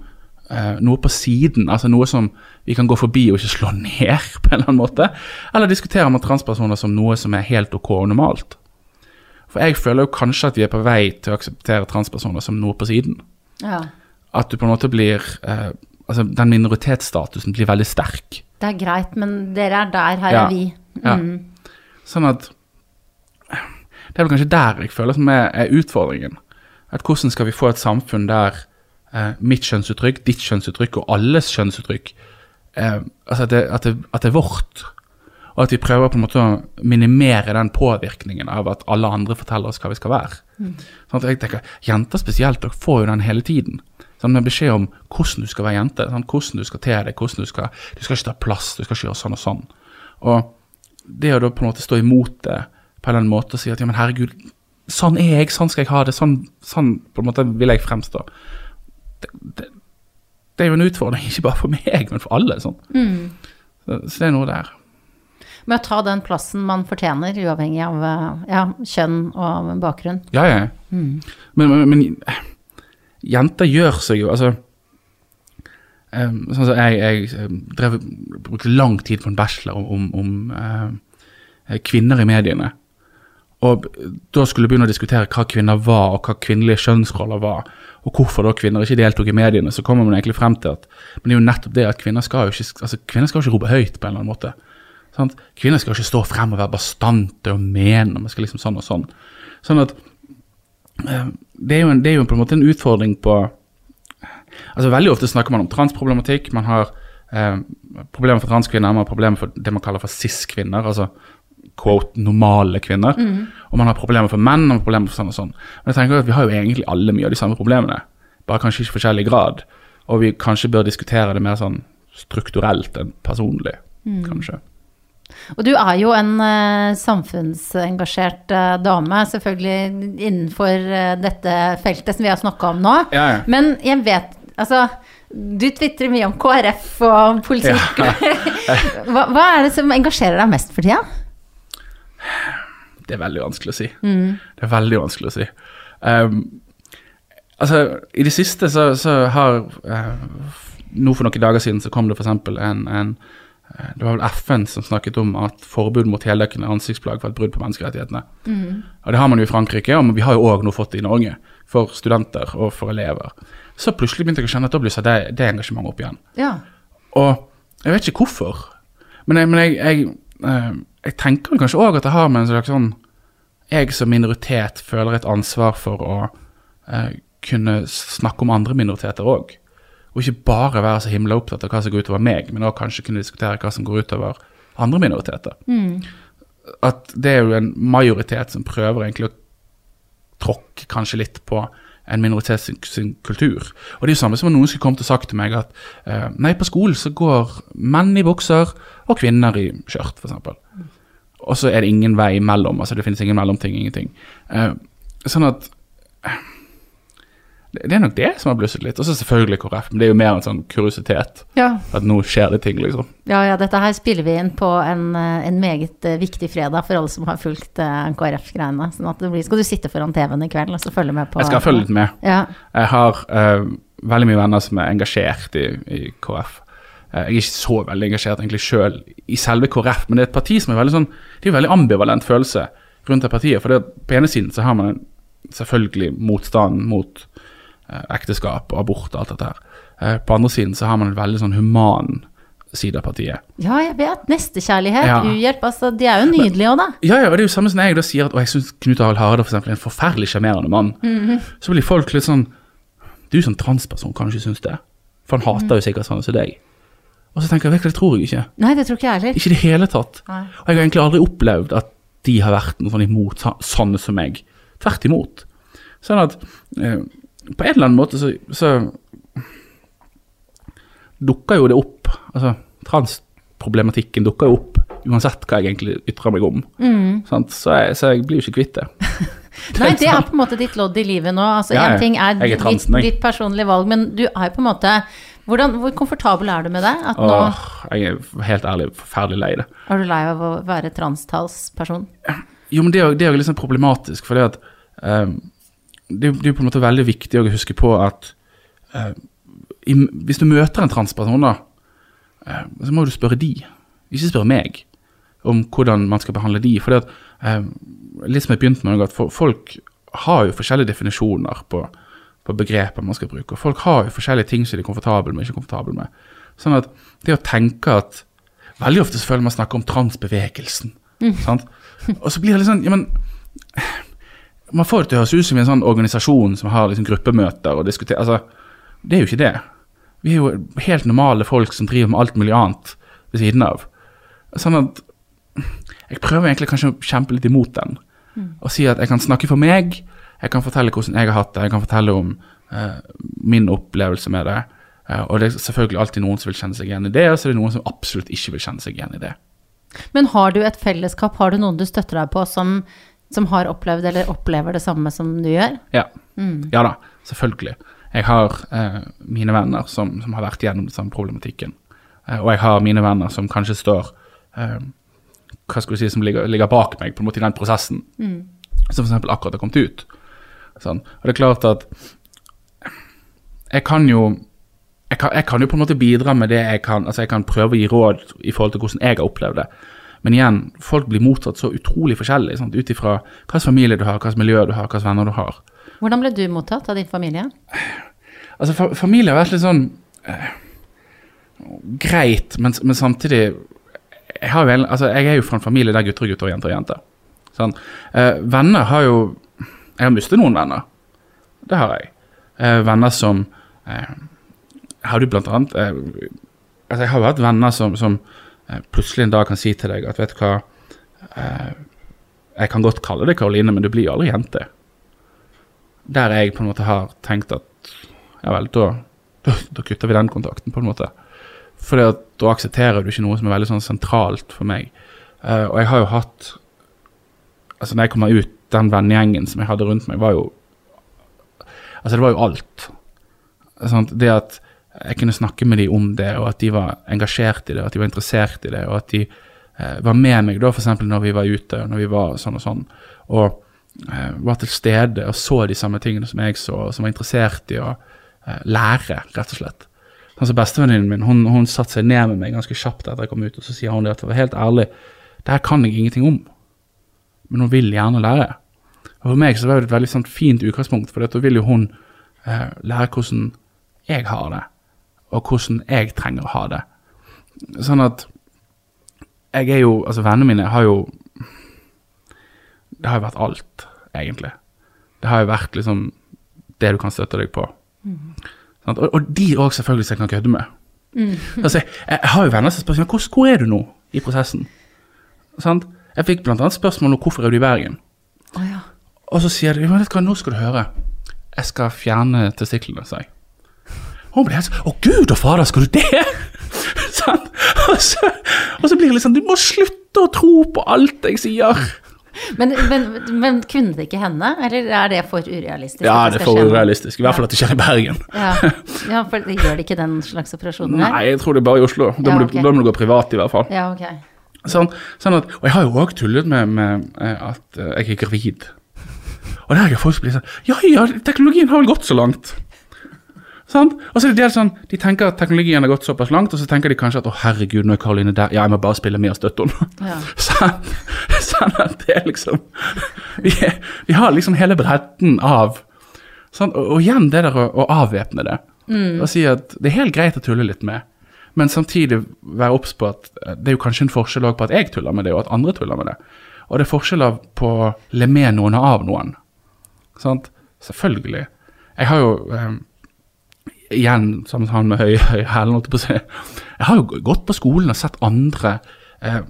eh, noe på siden, altså noe som vi kan gå forbi og ikke slå [LAUGHS] ned på en eller annen måte? Eller diskuterer man transpersoner som noe som er helt ok og normalt? For jeg føler jo kanskje at vi er på vei til å akseptere transpersoner som noe på siden. Ja. At du på en måte blir eh, Altså den minoritetsstatusen blir veldig sterk. Det er greit, men dere er der, her Ja. er vi. Ja. Mm. Sånn at Det er vel kanskje der jeg føler som er, er utfordringen. At hvordan skal vi få et samfunn der eh, mitt kjønnsuttrykk, ditt kjønnsuttrykk og alles kjønnsuttrykk eh, altså at det, at, det, at det er vårt. Og at vi prøver på en måte å minimere den påvirkningen av at alle andre forteller oss hva vi skal være. Sånn at jeg tenker, Jenter spesielt dere får jo den hele tiden. Sånn med beskjed om hvordan du skal være jente, sånn, hvordan du skal te deg, hvordan du skal Du skal ikke ta plass, du skal ikke gjøre sånn og sånn. Og det å da på en måte stå imot det på en eller annen måte og si at ja, men herregud, sånn er jeg, sånn skal jeg ha det, sånn, sånn på en måte vil jeg fremstå. Det, det, det er jo en utfordring, [LAUGHS] ikke bare for meg, men for alle. Sånn. Så, så det er noe der. med å ta den plassen man fortjener, uavhengig av eh, ja, kjønn og bakgrunn. Ja, ja. Men, men, men eh, jenter gjør seg jo Altså um, Sånn jeg, jeg drev, brukte lang tid på en bachelor om, om, om uh, kvinner i mediene. Og da skulle begynne å diskutere hva kvinner var, og hva kvinnelige kjønnsroller var, og hvorfor da kvinner ikke deltok i mediene, så kommer man egentlig frem til at Men det er jo nettopp det at kvinner skal jo ikke, altså, kvinner skal jo ikke rope høyt på en eller annen måte. Sant? Kvinner skal jo ikke stå frem og være bastante og mene, Man skal liksom sånn og sånn. Sånn at eh, det, er jo en, det er jo på en måte en utfordring på Altså Veldig ofte snakker man om transproblematikk. Man har eh, problemer for transkvinner, man har problemer for det man kaller for cis-kvinner. altså quote, normale kvinner. Og man har problemer for menn og problemer for sånn og sånn. Men jeg tenker at vi har jo egentlig alle mye av de samme problemene, bare kanskje ikke i forskjellig grad. Og vi kanskje bør diskutere det mer sånn strukturelt enn personlig, kanskje. Og du er jo en uh, samfunnsengasjert uh, dame, selvfølgelig innenfor uh, dette feltet som vi har snakka om nå. Ja, ja. Men jeg vet Altså, du tvitrer mye om KrF og politikk. [LAUGHS] hva, hva er det som engasjerer deg mest for tida? Det er veldig vanskelig å si. Det er veldig vanskelig å si. Um, altså, i det siste så, så har uh, Nå for noen dager siden så kom det f.eks. en, en eh, det var vel FN som snakket om at forbud mot heldekkende ansiktsplagg var et brudd på menneskerettighetene. Og Det har man jo i Frankrike, og vi har jo òg nå fått det i Norge. For studenter og for elever. Så plutselig begynte jeg å kjenne at da blusser det, det engasjementet opp igjen. Ja. Og jeg vet ikke hvorfor, men jeg, men jeg, jeg, eh, jeg tenker kanskje òg at det har med en slags sånn Jeg som minoritet føler et ansvar for å eh, kunne snakke om andre minoriteter òg. Og ikke bare være så himla opptatt av hva som går utover meg, men òg kanskje kunne diskutere hva som går utover andre minoriteter. At det er jo en majoritet som prøver egentlig å tråkke kanskje litt på en minoritet sin, sin kultur. Og det er jo samme som om noen skulle kommet og sagt til meg at eh, nei, på skolen så går menn i bukser og kvinner i skjørt, f.eks. Og så er det ingen vei imellom. altså Det finnes ingen mellomting, ingenting. Uh, sånn at eh, det, er nok det som har blusset litt. Og så selvfølgelig KrF, men det er jo mer en sånn kuriositet. Ja. At nå skjer det ting, liksom. ja, ja, dette her spiller vi inn på en, eh, en meget viktig fredag for alle som har fulgt uh, KrF-greiene. Sånn at det blir, skal du sitte foran TV-en i kveld og så følge med på Jeg skal følge litt med. Ja. Jeg har uh, veldig mye venner som er engasjert i, i KrF. Eh, jeg er ikke så veldig engasjert egentlig sjøl i selve KrF, men det er et parti som er veldig sånn Det er en veldig ambivalent følelse rundt det partiet. For det, på ene siden så har man selvfølgelig motstand mot eh, ekteskap og abort og alt dette her. Eh, på andre siden så har man en veldig sånn human side av partiet. ja, jeg vet. Nestekjærlighet, Ja. uhjelp. Altså, de er jo nydelige òg, da. Ja, ja, og det er jo samme som jeg da sier at å, jeg syns Knut Arild Hareide eksempel, er en forferdelig sjarmerende mann. Så blir folk litt sånn Du som transperson kan ikke synes det. For han hater jo sikkert sånne som deg. Og så tenker jeg virkelig, det tror jeg ikke. Nei, det tror ikke jeg heller. Ikke i det hele tatt. Nei. Og jeg har egentlig aldri opplevd at de har vært noe sånn imot så- sånne som meg. Tvert imot. Sånn at eh, på en eller annen måte så, så dukker jo det opp. Altså, transproblematikken dukker jo opp uansett hva jeg egentlig ytrer meg om. Sant? Så, jeg, så jeg blir jo ikke kvitt det. [LAUGHS] Nei, det er [LAUGHS] på en måte ditt lodd i livet nå. Altså, Én en ja. ting er, er ditt, ditt personlige valg, men du er på en måte hvordan, Hvor komfortabel er du med det? Åh, jeg er helt ærlig forferdelig lei det. er du lei av å være transtalsperson? Jo, men det er jo det er jo litt sånn problematisk, for det ehm, det, er det er jo på en måte veldig viktig å huske på at uh, i, hvis du møter en transperson, da, uh, så må du spørre de, ikke spørre meg, om hvordan man skal behandle de. For det at, uh, litt som jeg begynte med, at folk har jo forskjellige definisjoner på, på begreper man skal bruke, og folk har jo forskjellige ting som de er komfortable med og ikke komfortable med. Sånn at det å tenke at Veldig ofte føler man snakker om transbevegelsen. Sant? Og så blir det litt sånn ja, men, Man får det til å høres ut som en sånn organisasjon som har liksom gruppemøter og diskuterer altså, Det er jo ikke det. Vi er jo helt normale folk som driver med alt mulig annet ved siden av. Sånn at Jeg prøver egentlig kanskje å kjempe litt imot den. Og si at jeg kan snakke for meg, jeg kan fortelle hvordan jeg har hatt det, jeg kan fortelle om eh, min opplevelse med det. Eh, og det er selvfølgelig alltid noen som vil kjenne seg igjen i det, og så er det noen som absolutt ikke vil kjenne seg igjen i det. Men har du et fellesskap, har du noen du støtter deg på som, som har opplevd eller opplever det samme som du gjør? Ja, ja da, selvfølgelig. Jeg har eh, mine venner som, som har vært gjennom den samme problematikken. Eh, og jeg har mine venner som kanskje står eh, hva skal du si, som ligger, ligger bak meg på en måte i den prosessen. Som f.eks. akkurat har kommet ut. Sånn. Og det er klart at jeg kan jo jeg kan, jeg kan jo på en måte bidra med det jeg kan. altså Jeg kan prøve å gi råd i forhold til hvordan jeg har opplevd det. Men igjen, folk blir mottatt så utrolig forskjellig sant? ut ifra hvilken familie du har, hvilket miljø du har, hvilke venner du har. Hvordan ble du mottatt av din familie? Altså, fa Familie har vært litt sånn eh, greit, men, men samtidig jeg, en- altså, jeg er jo fra en familie der gutter er gutter og jenter er jenter. Sånn. Eh, venner har jo Jeg har mistet noen venner. Det har jeg. Eh, venner som eh, Har du blant annet eh, Altså, jeg har jo hatt venner som, som eh, plutselig en dag kan si til deg at vet du hva eh, Jeg kan godt kalle deg Karoline, men du blir jo aldri jente. Der jeg på en måte har tenkt at ja vel, da, da, da kutter vi den kontakten, på en måte. For da aksepterer du ikke noe som er veldig sånn sentralt for meg. Eh, og jeg har jo hatt Altså, når jeg kommer ut, den vennegjengen som jeg hadde rundt meg, var jo Altså, det var jo alt. Sant? Det at jeg kunne snakke med dem om det, og at de var engasjert i det, at de var interessert i det, og at de eh, var med meg da, f.eks. når vi var ute, og når vi var sånn og sånn. Og eh, var til stede og så de samme tingene som jeg så, og som var interessert i å eh, lære, rett og slett. Altså Bestevenninnen min hun, hun satte seg ned med meg ganske kjapt etter jeg kom ut, og så sier hun det at for være helt ærlig, det her kan jeg ingenting om, men hun vil gjerne lære. Og For meg så var det et veldig sånn fint utgangspunkt, for da vil jo hun eh, lære hvordan jeg har det, og hvordan jeg trenger å ha det. Sånn at jeg er jo Altså, vennene mine har jo Det har jo vært alt, egentlig. Det har jo vært liksom det du kan støtte deg på. Sant? Og, og de òg selvfølgelig som jeg kan kødde med. [LAUGHS] Altså, jeg, jeg har jo venner som spør hvor, hvor er du nå i prosessen. Sånn? Jeg fikk annet spørsmål om hvorfor er du i Bergen. Og så sier de «Ja, vet hva, nå skal du høre. Jeg skal fjerne testiklene, sa jeg. Hun ble helt sånn Å gud og fader, skal du det? [LAUGHS] sånn. og, så, og så blir det litt sånn Du må slutte å tro på alt jeg sier. Men, men, men kunne det ikke hende, eller er det for urealistisk? Ja, det er for urealistisk. I hvert fall at det skjer i Bergen. Ja. ja, for det gjør det ikke den slags operasjoner her? Nei, jeg tror det er bare i Oslo. Da Ja, må, du, da må du gå privat, i hvert fall. Ja, ok. Sånn, sånn at, og jeg har jo òg tullet med, med eh, at eh, jeg er gravid. Og der er folk som blir sånn Ja ja, teknologien har vel gått så langt. Sånn? Og så er det del sånn, De tenker at teknologien har gått såpass langt, og så tenker de kanskje at å herregud, nå er Karoline der, ja, jeg må bare spille med og støtte henne. Ja. [LAUGHS] sånn, sånn at det er liksom vi, er- vi har liksom hele bredden av sånn, og, og igjen det der å, å avvæpne det. Og si at det er helt greit å tulle litt med, men samtidig være obs på at eh, det er jo kanskje en forskjell også på at jeg tuller med det, og at andre tuller med det. Og det er forskjeller på å le med noen og av noen. Sant? Selvfølgelig. Jeg har jo um, Igjen sammen med høye høy hælen, holdt jeg på å si. Jeg har jo gått på skolen og sett andre eh,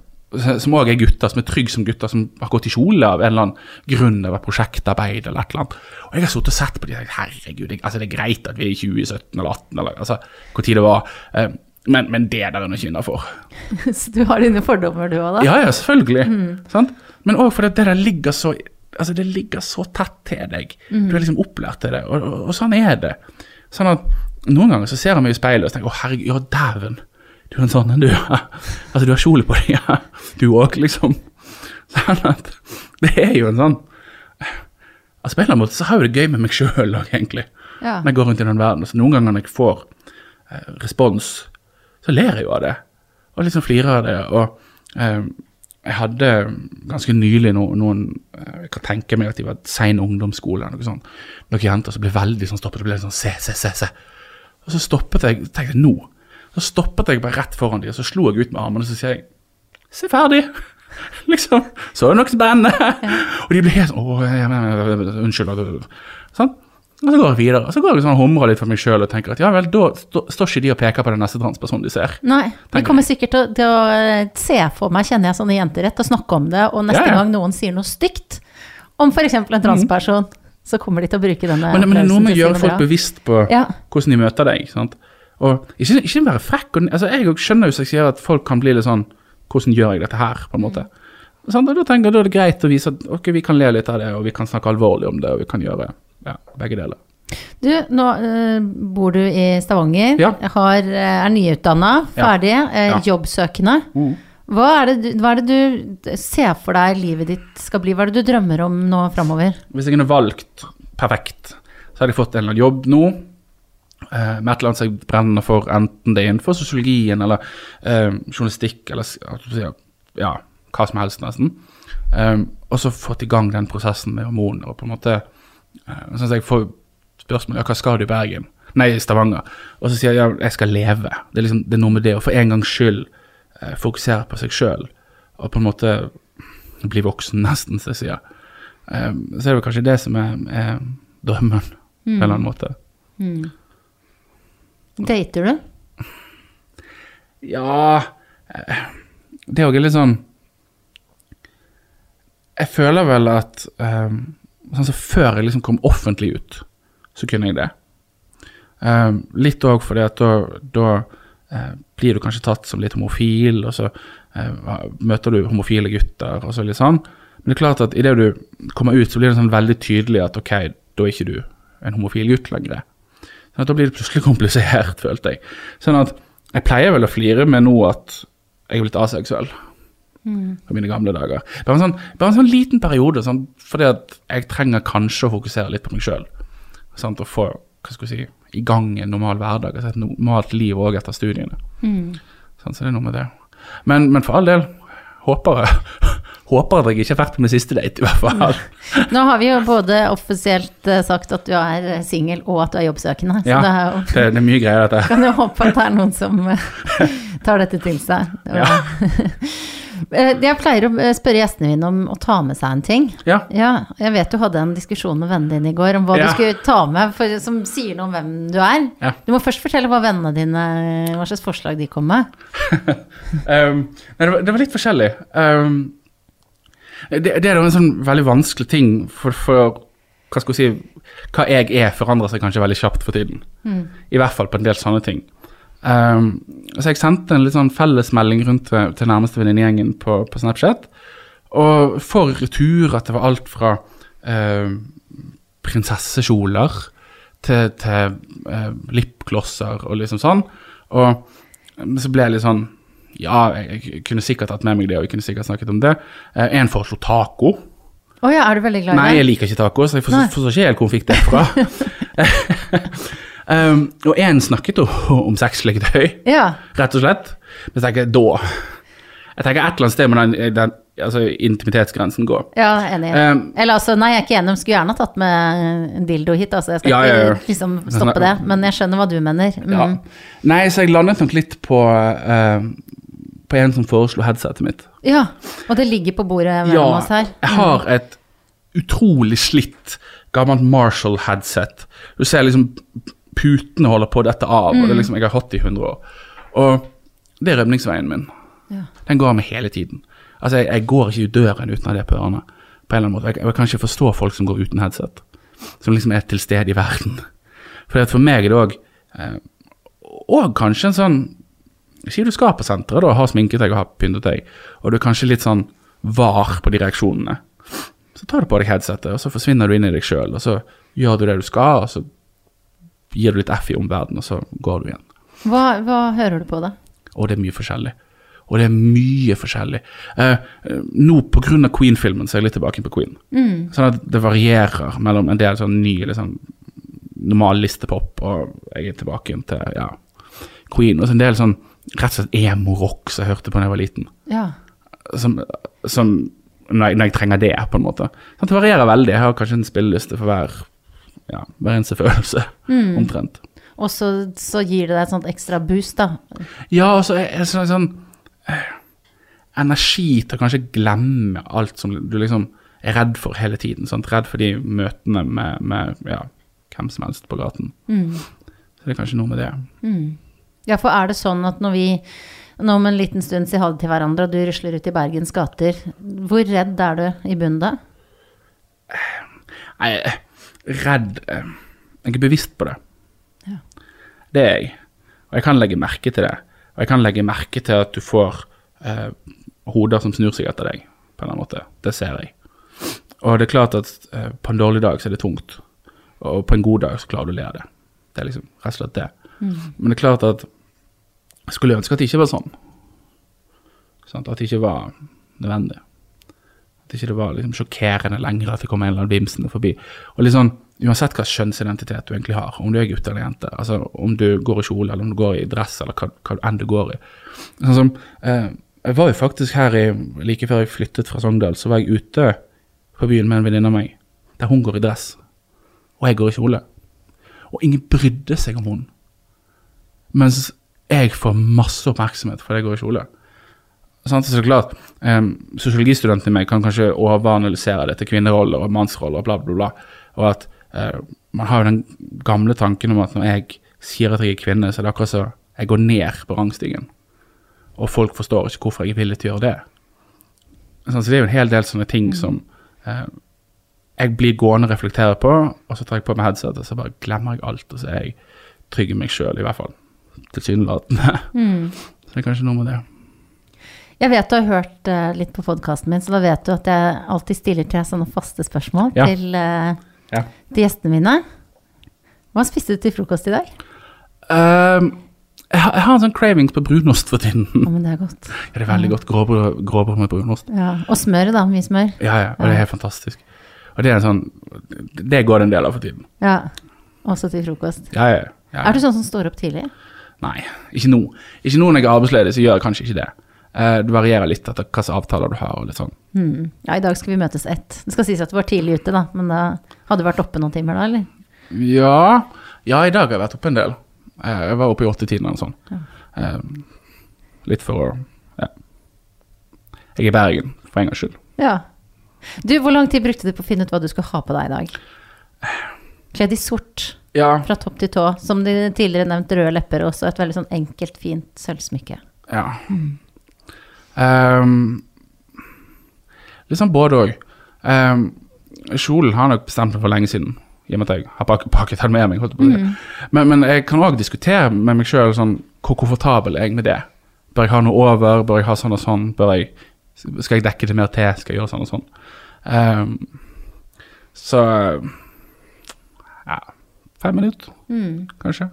som òg er gutter, som er trygge som gutter, som har gått i kjole av en eller annen grunn over prosjektarbeid eller et eller annet. Og jeg har sittet og sett på de og tenkt herregud, jeg, altså det er greit at vi er i 2017 eller 18 eller altså hvor tid det var. Eh, men, men det der er nå ikke innafor. Så du har dine fordommer du òg, da? Ja, ja, selvfølgelig. Sant? Men òg fordi det der ligger så Altså, det ligger så tett til deg. Du er liksom opplært til det, og, og, og sånn er det. Sånn at noen ganger så ser jeg meg i speilet og tenker å herregud, ja dæven. Du er en sånn en, du. ja. Altså, du har kjole på deg, ja. Du òg, liksom. Sånn at det er jo en sånn Altså, på en eller annen måte så har jeg det gøy med meg sjøl òg, egentlig. Ja. Når jeg går rundt i den verden. Så noen ganger når jeg får eh, respons, så ler jeg jo av det. Og liksom flirer av det. Og eh, jeg hadde ganske nylig no, noen eh, Jeg kan tenke meg at de var sein ungdomsskole eller noe sånt. Noen jenter som ble veldig sånn stoppet og ble sånn Se, se, se. se. Og så stoppet jeg tenkte nå. Så stoppet jeg bare rett foran dem, og så slo jeg ut med armene og så sier jeg Se ferdig! [LAUGHS] liksom. Så er det noe spennende! Og de ble helt sånn Å, unnskyld. Sånn. Og så går jeg videre. Og så går jeg sånn og humrer litt for meg sjøl og tenker at ja vel, da stå- står ikke de og peker på den neste transpersonen de ser. Nei, de kommer sikkert til, til å eh, se for meg, kjenner jeg sånne jenter rett, og snakke om det, og neste Ja, ja. gang noen sier noe stygt om f.eks. en transperson, så kommer de til å bruke denne Men, men det er noe med å gjøre folk bra. bevisst på Ja. hvordan de møter deg. sant? Og ikke, ikke være frekk. Og, altså, jeg skjønner jo hvis jeg sier at folk kan bli litt sånn Hvordan gjør jeg dette her? på en måte. Sant? Og da tenker jeg da er det greit å vise at ok, vi kan le litt av det, og vi kan snakke alvorlig om det, og vi kan gjøre ja, begge deler. Du, nå eh, bor du i Stavanger, Ja. har, eh, er nyutdanna, ferdig, eh, Ja. jobbsøkende. Mm. Hva er, det du, hva er det du ser for deg livet ditt skal bli? Hva er det du drømmer om nå framover? Hvis jeg kunne valgt perfekt, så hadde jeg fått en eller annen jobb nå. med et eller annet som jeg brenner for, enten det er innenfor sosiologien eller eh, journalistikk eller ja, hva som helst, nesten. Um, og så fått i gang den prosessen med hormoner. og på en måte, sånn at jeg får spørsmål ja, hva skal du i Bergen? Nei, i Stavanger. Og så sier jeg ja, jeg skal leve. Det er, liksom, det er noe med det å for en gangs skyld eh, fokusere på seg sjøl. Og på en måte bli voksen, [LAUGHS] nesten, som jeg sier. Eh, så er det vel kanskje det som er, er drømmen, på en eller annen måte. Dater du? Ja eh, Det er jo litt sånn Jeg føler vel at eh, sånn Før jeg liksom kom offentlig ut, så kunne jeg det. Eh, litt òg fordi at da, da eh, blir du kanskje tatt som litt homofil, og så eh, møter du homofile gutter, og så litt sånn. Men det er klart at idet du kommer ut, så blir det sånn veldig tydelig at ok, da er ikke du en homofil gutt lenger. Sånn at Da blir det plutselig [LAUGHS] komplisert, følte jeg. Sånn at jeg pleier vel å flire med nå at jeg er blitt aseksuell. På mine gamle dager. Bare en sånn, bare en sånn liten periode, sånn, fordi at jeg trenger kanskje å fokusere litt på meg sjøl. Å få hva skal jeg si, i gang en normal hverdag, altså et normalt liv òg etter studiene. Sånn, så det er noe med det. Men, men for all del, håper jeg [LAUGHS] Håper at jeg ikke er ferdig med siste date, i hvert fall. [LAUGHS] Nå har vi jo både offisielt eh, sagt at du er eh, singel og at du er jobbsøkende. Så Ja, det er jo det, det er mye greier, dette. kan jo håpe at det er noen som eh, [LAUGHS] tar dette til seg. Ja. Eh, Jeg pleier å eh, spørre gjestene mine om å ta med seg en ting. Ja. Ja, jeg vet du hadde en diskusjon med vennene dine i går om hva Ja. du skulle ta med, for, som sier noe om hvem du er. Ja. Du må først fortelle hva vennene dine, hva slags forslag de kom med. [LAUGHS] Um, det, var, det var litt forskjellig. Um, det, det er jo en sånn veldig vanskelig ting, for, for hva skal vi si Hva jeg er, forandrer seg kanskje veldig kjapt for tiden. I hvert fall på en del sånne ting. Um, så jeg sendte en litt sånn fellesmelding rundt til, til nærmeste venninnegjengen på, på Snapchat. Og for retur at det var alt fra uh, prinsessekjoler til, til uh, lipglosser og liksom sånn. Og så ble jeg litt sånn Ja, jeg, jeg kunne sikkert tatt med meg det, og jeg kunne sikkert snakket om det. Uh, en foreslo taco. Å ja, er du veldig glad Nei, i det? jeg liker ikke taco, så jeg Nei. forstår ikke helt hvor hun fikk det fra. [LAUGHS] [LAUGHS] um, og en snakket jo [LAUGHS] om sexleketøy, Ja. rett og slett. Men jeg tenker da Jeg tenker et eller annet sted må den, den altså, intimitetsgrensen gå. Ja, enig. Um, Eller altså, nei, jeg er ikke enig. De skulle gjerne tatt med en dildo hit, altså. Jeg skal Ja, ja, ja. ikke liksom stoppe det, men jeg skjønner hva du mener. Mm. Nei, så jeg landet nok litt på uh, På en som foreslo headsetet mitt. ja. Og det ligger på bordet mellom oss her. jeg har et utrolig slitt gammelt Marshall-headset. Du ser liksom putene holder på å dette av, og det er liksom, jeg har hatt i 100 år. Og det er rømningsveien min. Ja. Den går med hele tiden. Altså, jeg, jeg går ikke ut døren uten å ha det på ørene. På en eller annen måte. Jeg, jeg kan ikke forstå folk som går uten headset. Som liksom er til stede i verden. For for meg er det òg eh, Og kanskje en sånn Si du skal på senteret, da, har sminket deg og har pyntet deg, og du er kanskje litt sånn var på de reaksjonene. Så tar du på deg headsetet, og så forsvinner du inn i deg sjøl, og så gjør du det du skal, og så gir du litt F i omverdenen, og så går du igjen. Hva, hva hører du på, da? Og det er mye forskjellig. Og det er mye forskjellig. Eh, eh, nå pga. Queen-filmen så er jeg litt tilbake på Queen. Sånn at det varierer mellom en del sånn ny liksom, normal listepop, og jeg er tilbake igjen til ja, Queen. Og så en del sånn rett og slett emo-rock som jeg hørte på da jeg var liten. Ja. Som, som når, jeg, når jeg trenger det, på en måte. Sånn, det varierer veldig. Jeg har kanskje en spilleliste for hver, ja, hver eneste følelse, omtrent. Og så, så gir det deg et sånt ekstra boost, da. Ja, og så er det sånn, sånn eh, Energi til å kanskje glemme alt som du liksom er redd for hele tiden. Sant? Redd for de møtene med, med ja, hvem som helst på gaten. Så det er kanskje noe med det. Ja, for er det sånn at når vi nå om en liten stund sier ha det til hverandre, og du rusler ut i Bergens gater, hvor redd er du i bunnen da? Nei, eh, redd Jeg er bevisst på det. Ja. Det er jeg. Og jeg kan legge merke til det. Og jeg kan legge merke til at du får eh, hoder som snur seg etter deg, på en eller annen måte. Det ser jeg. Og det er klart at eh, på en dårlig dag så er det tungt. Og på en god dag så klarer du å le av det. Det er liksom rett og slett det. Men det er klart at jeg skulle ønske at det ikke var sånn. At det ikke var nødvendig. At ikke det var liksom sjokkerende lenger at det kom en eller annen vimsende forbi. Og litt sånn, Uansett hva kjønnsidentitet du egentlig har, om du er gutt eller jente, altså om du går i kjole eller om du går i dress eller hva, hva enn du går i. Sånn som, eh, jeg var jo faktisk her i, like før jeg flyttet fra Sogndal, så var jeg ute på byen med en venninne av meg, der hun går i dress, og jeg går i kjole. Og ingen brydde seg om hun. Mens jeg får masse oppmerksomhet fordi jeg går i kjole. Sant? Så klart, um, Sosiologistudenten i meg kan kanskje overanalysere det til kvinneroller og mannsroller og bla, bla, bla. Og at uh, man har jo den gamle tanken om at når jeg sier at jeg er kvinne, så er det akkurat så jeg går ned på rangstigen. Og folk forstår ikke hvorfor jeg er villig til å gjøre det. Sånn, så det er jo en hel del sånne ting som uh, jeg blir gående og reflektere på, og så tar jeg på meg headset, og så bare glemmer jeg alt, og så er jeg trygg i meg sjøl, i hvert fall. Tilsynelatende. Mm. [LAUGHS] Så det er kanskje noe med det. Jeg vet du har hørt uh, litt på podkasten min, så da vet du at jeg alltid stiller til sånne faste spørsmål Ja. til, uh, Ja. til gjestene mine. Hva spiste du til frokost i dag? Ehm, jeg, har, jeg har en sånn cravings på brunost for tiden. Ja, men det er godt. [LAUGHS] Ja, det er veldig godt gråbrød, gråbrød med brunost. Ja. Og smør, da. Mye smør. Ja, ja, og det er helt fantastisk. Og det er en sånn Det går det en del av for tiden. Ja. Også til frokost. Ja, ja, ja. Er du sånn som står opp tidlig? Nei, ikke nå. Ikke nå når jeg er arbeidsledig, så gjør jeg kanskje ikke det. Eh, det varierer litt etter hvilke avtaler du har. og litt sånn. Mm. Ja, i dag skal vi møtes ett. Det skal sies at du var tidlig ute, da. Men da hadde du vært oppe noen timer da, eller? Ja, ja, i dag har jeg vært oppe en del. Eh, Jeg var oppe i åttetiden eller noe sånt. Ja. Litt for å Ja. Jeg er i Bergen, for en gangs skyld. Ja. Du, hvor lang tid brukte du på å finne ut hva du skulle ha på deg i dag? Kledd i sort Ja, fra topp til tå, som de tidligere nevnt røde lepper, og også et veldig sånn enkelt, fint sølvsmykke. ja. Ehm, litt sånn både òg. kjolen har jeg nok bestemt meg for lenge siden, i og med at jeg har pak- pakket den med meg. Å men, men jeg kan òg diskutere med meg sjøl sånn, hvor komfortabel er jeg med det. Bør jeg ha noe over? Bør jeg ha sånn og sånn? Jeg, skal jeg dekke det mer til? Skal jeg gjøre sånn og sånn? Um, så ja, fem minutter, Mm. kanskje.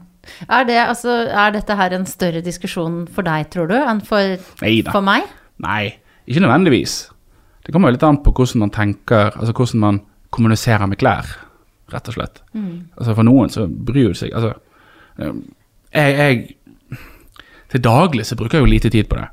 Er, det, altså, er dette her en større diskusjon for deg, tror du, enn for, for meg? Nei, ikke nødvendigvis. Det kommer jo litt an på hvordan man tenker, altså hvordan man kommuniserer med klær, rett og slett. Altså For noen så bryr det seg Altså, um, jeg, jeg Til daglig så bruker jeg jo lite tid på det.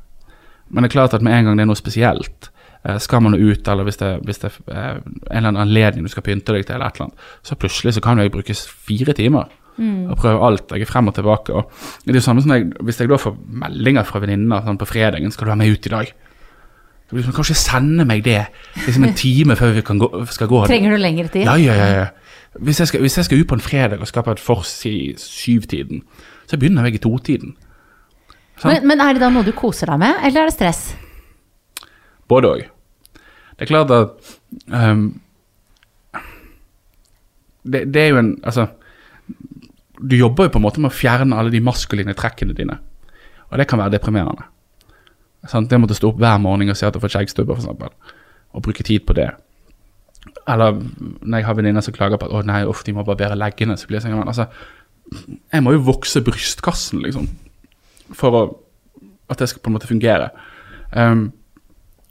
Men det er klart at med en gang det er noe spesielt, eh, skal man ut, eller hvis det, hvis det er en eller annen anledning du skal pynte deg til, eller et eller annet, så plutselig så kan jeg brukes fire timer og prøve alt. Jeg er frem og tilbake. Og det er jo samme som jeg, Hvis jeg da får meldinger fra venninner sånn på fredagen 'Skal du være med ut i dag?' Så blir det sånn, Kanskje sende meg det liksom en [LAUGHS] time før vi kan gå, skal gå. Trenger du lengre tid? Ja, ja, ja. ja. Hvis, jeg skal, hvis jeg skal ut på en fredag og skape et fors i syvtiden, så begynner jeg i totiden. Sånn? Men, men er det da noe du koser deg med, eller er det stress? Både òg. Det er klart at um, det, det er jo en Altså, du jobber jo på en måte med å fjerne alle de maskuline trekkene dine. Og det kan være deprimerende. Sånn, Det å måtte stå opp hver morgen og se at du får skjeggstubber, f.eks., og bruke tid på det. Eller når jeg har venninner som klager på at å nei, uff, de må barbere leggene, så blir jeg sånn altså, Jeg må jo vokse brystkassen, liksom, for å, at det skal på en måte fungere. Um,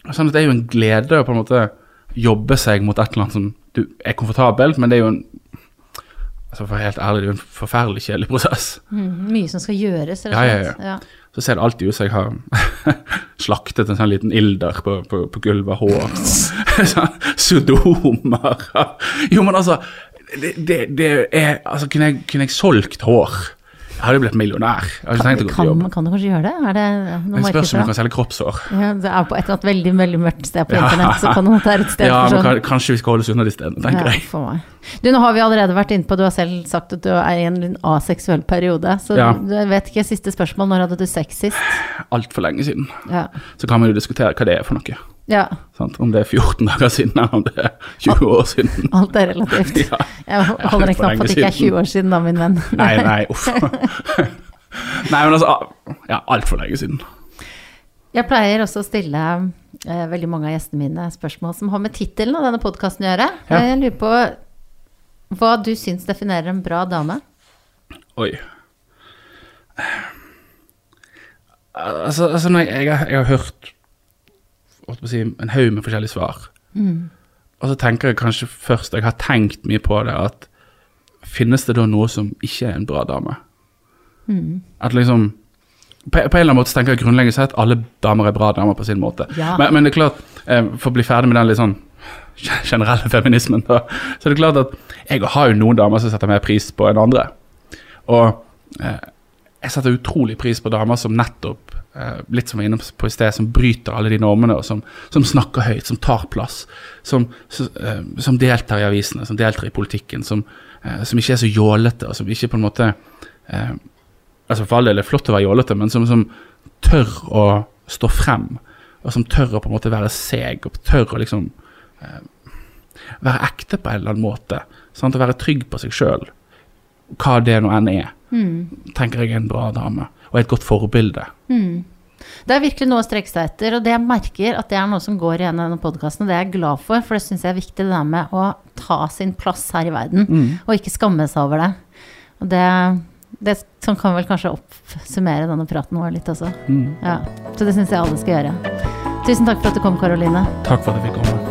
Sånn at det er jo en glede å på en måte jobbe seg mot et eller annet som du er komfortabelt, men det er jo en altså For helt ærlig, det er jo en forferdelig kjedelig prosess. Mm, mye som skal gjøres, rett og Ja, ja, slett. Ja, Så ser det alltid ut som jeg har [LAUGHS] slaktet en sånn liten ilder på, på, på gulvet hår. [LAUGHS] Sånn Sodomer. [LAUGHS] Jo, men altså det, det, det er Altså, kunne jeg, kunne jeg solgt hår? Hadde jo blitt millionær. Kan, jobb. kan du kanskje gjøre det? Er det noe jeg spørs om du kan selge kroppshår. Ja, det er på et eller annet veldig veldig mørkt sted på Ja. internett, så kan det være et sted Ja, for sånn. kan- kanskje vi skal holde oss unna de stedene, tenker jeg. Du, nå har vi allerede vært inne på, du har selv sagt at du er i en aseksuell periode. Så jeg vet ikke, siste spørsmål, når hadde du sex sist? Altfor lenge siden. Ja. Så kan man jo diskutere hva det er for noe. Ja. Om det er 14 dager siden, eller om det er 20 år siden. Alt er relativt. [LAUGHS] Ja. Jeg holder en knapp på at det ikke er 20 år siden, da, min venn. [LAUGHS] Nei, nei, uff. [LAUGHS] Nei, men altså Ja, altfor lenge siden. Jeg pleier også å stille eh, veldig mange av gjestene mine spørsmål som har med tittelen av denne podkasten å gjøre. Ja. Jeg lurer på hva du syns definerer en bra dame? Oi. Altså, altså når jeg, jeg, har, jeg har hørt si, en haug med forskjellige svar. Mm. Og så tenker jeg kanskje først, jeg har tenkt mye på det, at finnes det da noe som ikke er en bra dame? Mm. At liksom på, en eller annen måte så tenker jeg grunnleggende sett at alle damer er bra damer på sin måte. Ja. Men, men det er klart, eh, for å bli ferdig med den litt sånn generelle feminismen, da, så er det klart at jeg har jo noen damer som setter mer pris på enn andre. Og eh, jeg setter utrolig pris på damer som nettopp, litt som vi var inne på i sted, som bryter alle de normene, og som, som snakker høyt, som tar plass, som, eh, som deltar i avisene, som deltar i politikken, som, eh, som ikke er så jålete, og som ikke på en måte eh, altså For all del er det flott å være jålete, men som, som tør å stå frem. Og som tør å på en måte være seg, og tør å liksom eh, være ekte på en eller annen måte. Sant? Å være trygg på seg sjøl, hva det nå enn er. Tenker jeg er en bra dame, og er et godt forbilde. Det er virkelig noe å strekke seg etter, og det jeg merker at det er noe som går igjen i denne podkasten, og det er jeg glad for, for det syns jeg er viktig, det der med å ta sin plass her i verden, og ikke skamme seg over det. Og det, det sånn kan vel kanskje oppsummere denne praten vår litt også. Ja. Så det syns jeg alle skal gjøre. Tusen takk for at du kom, Karoline. Takk for at jeg fikk komme.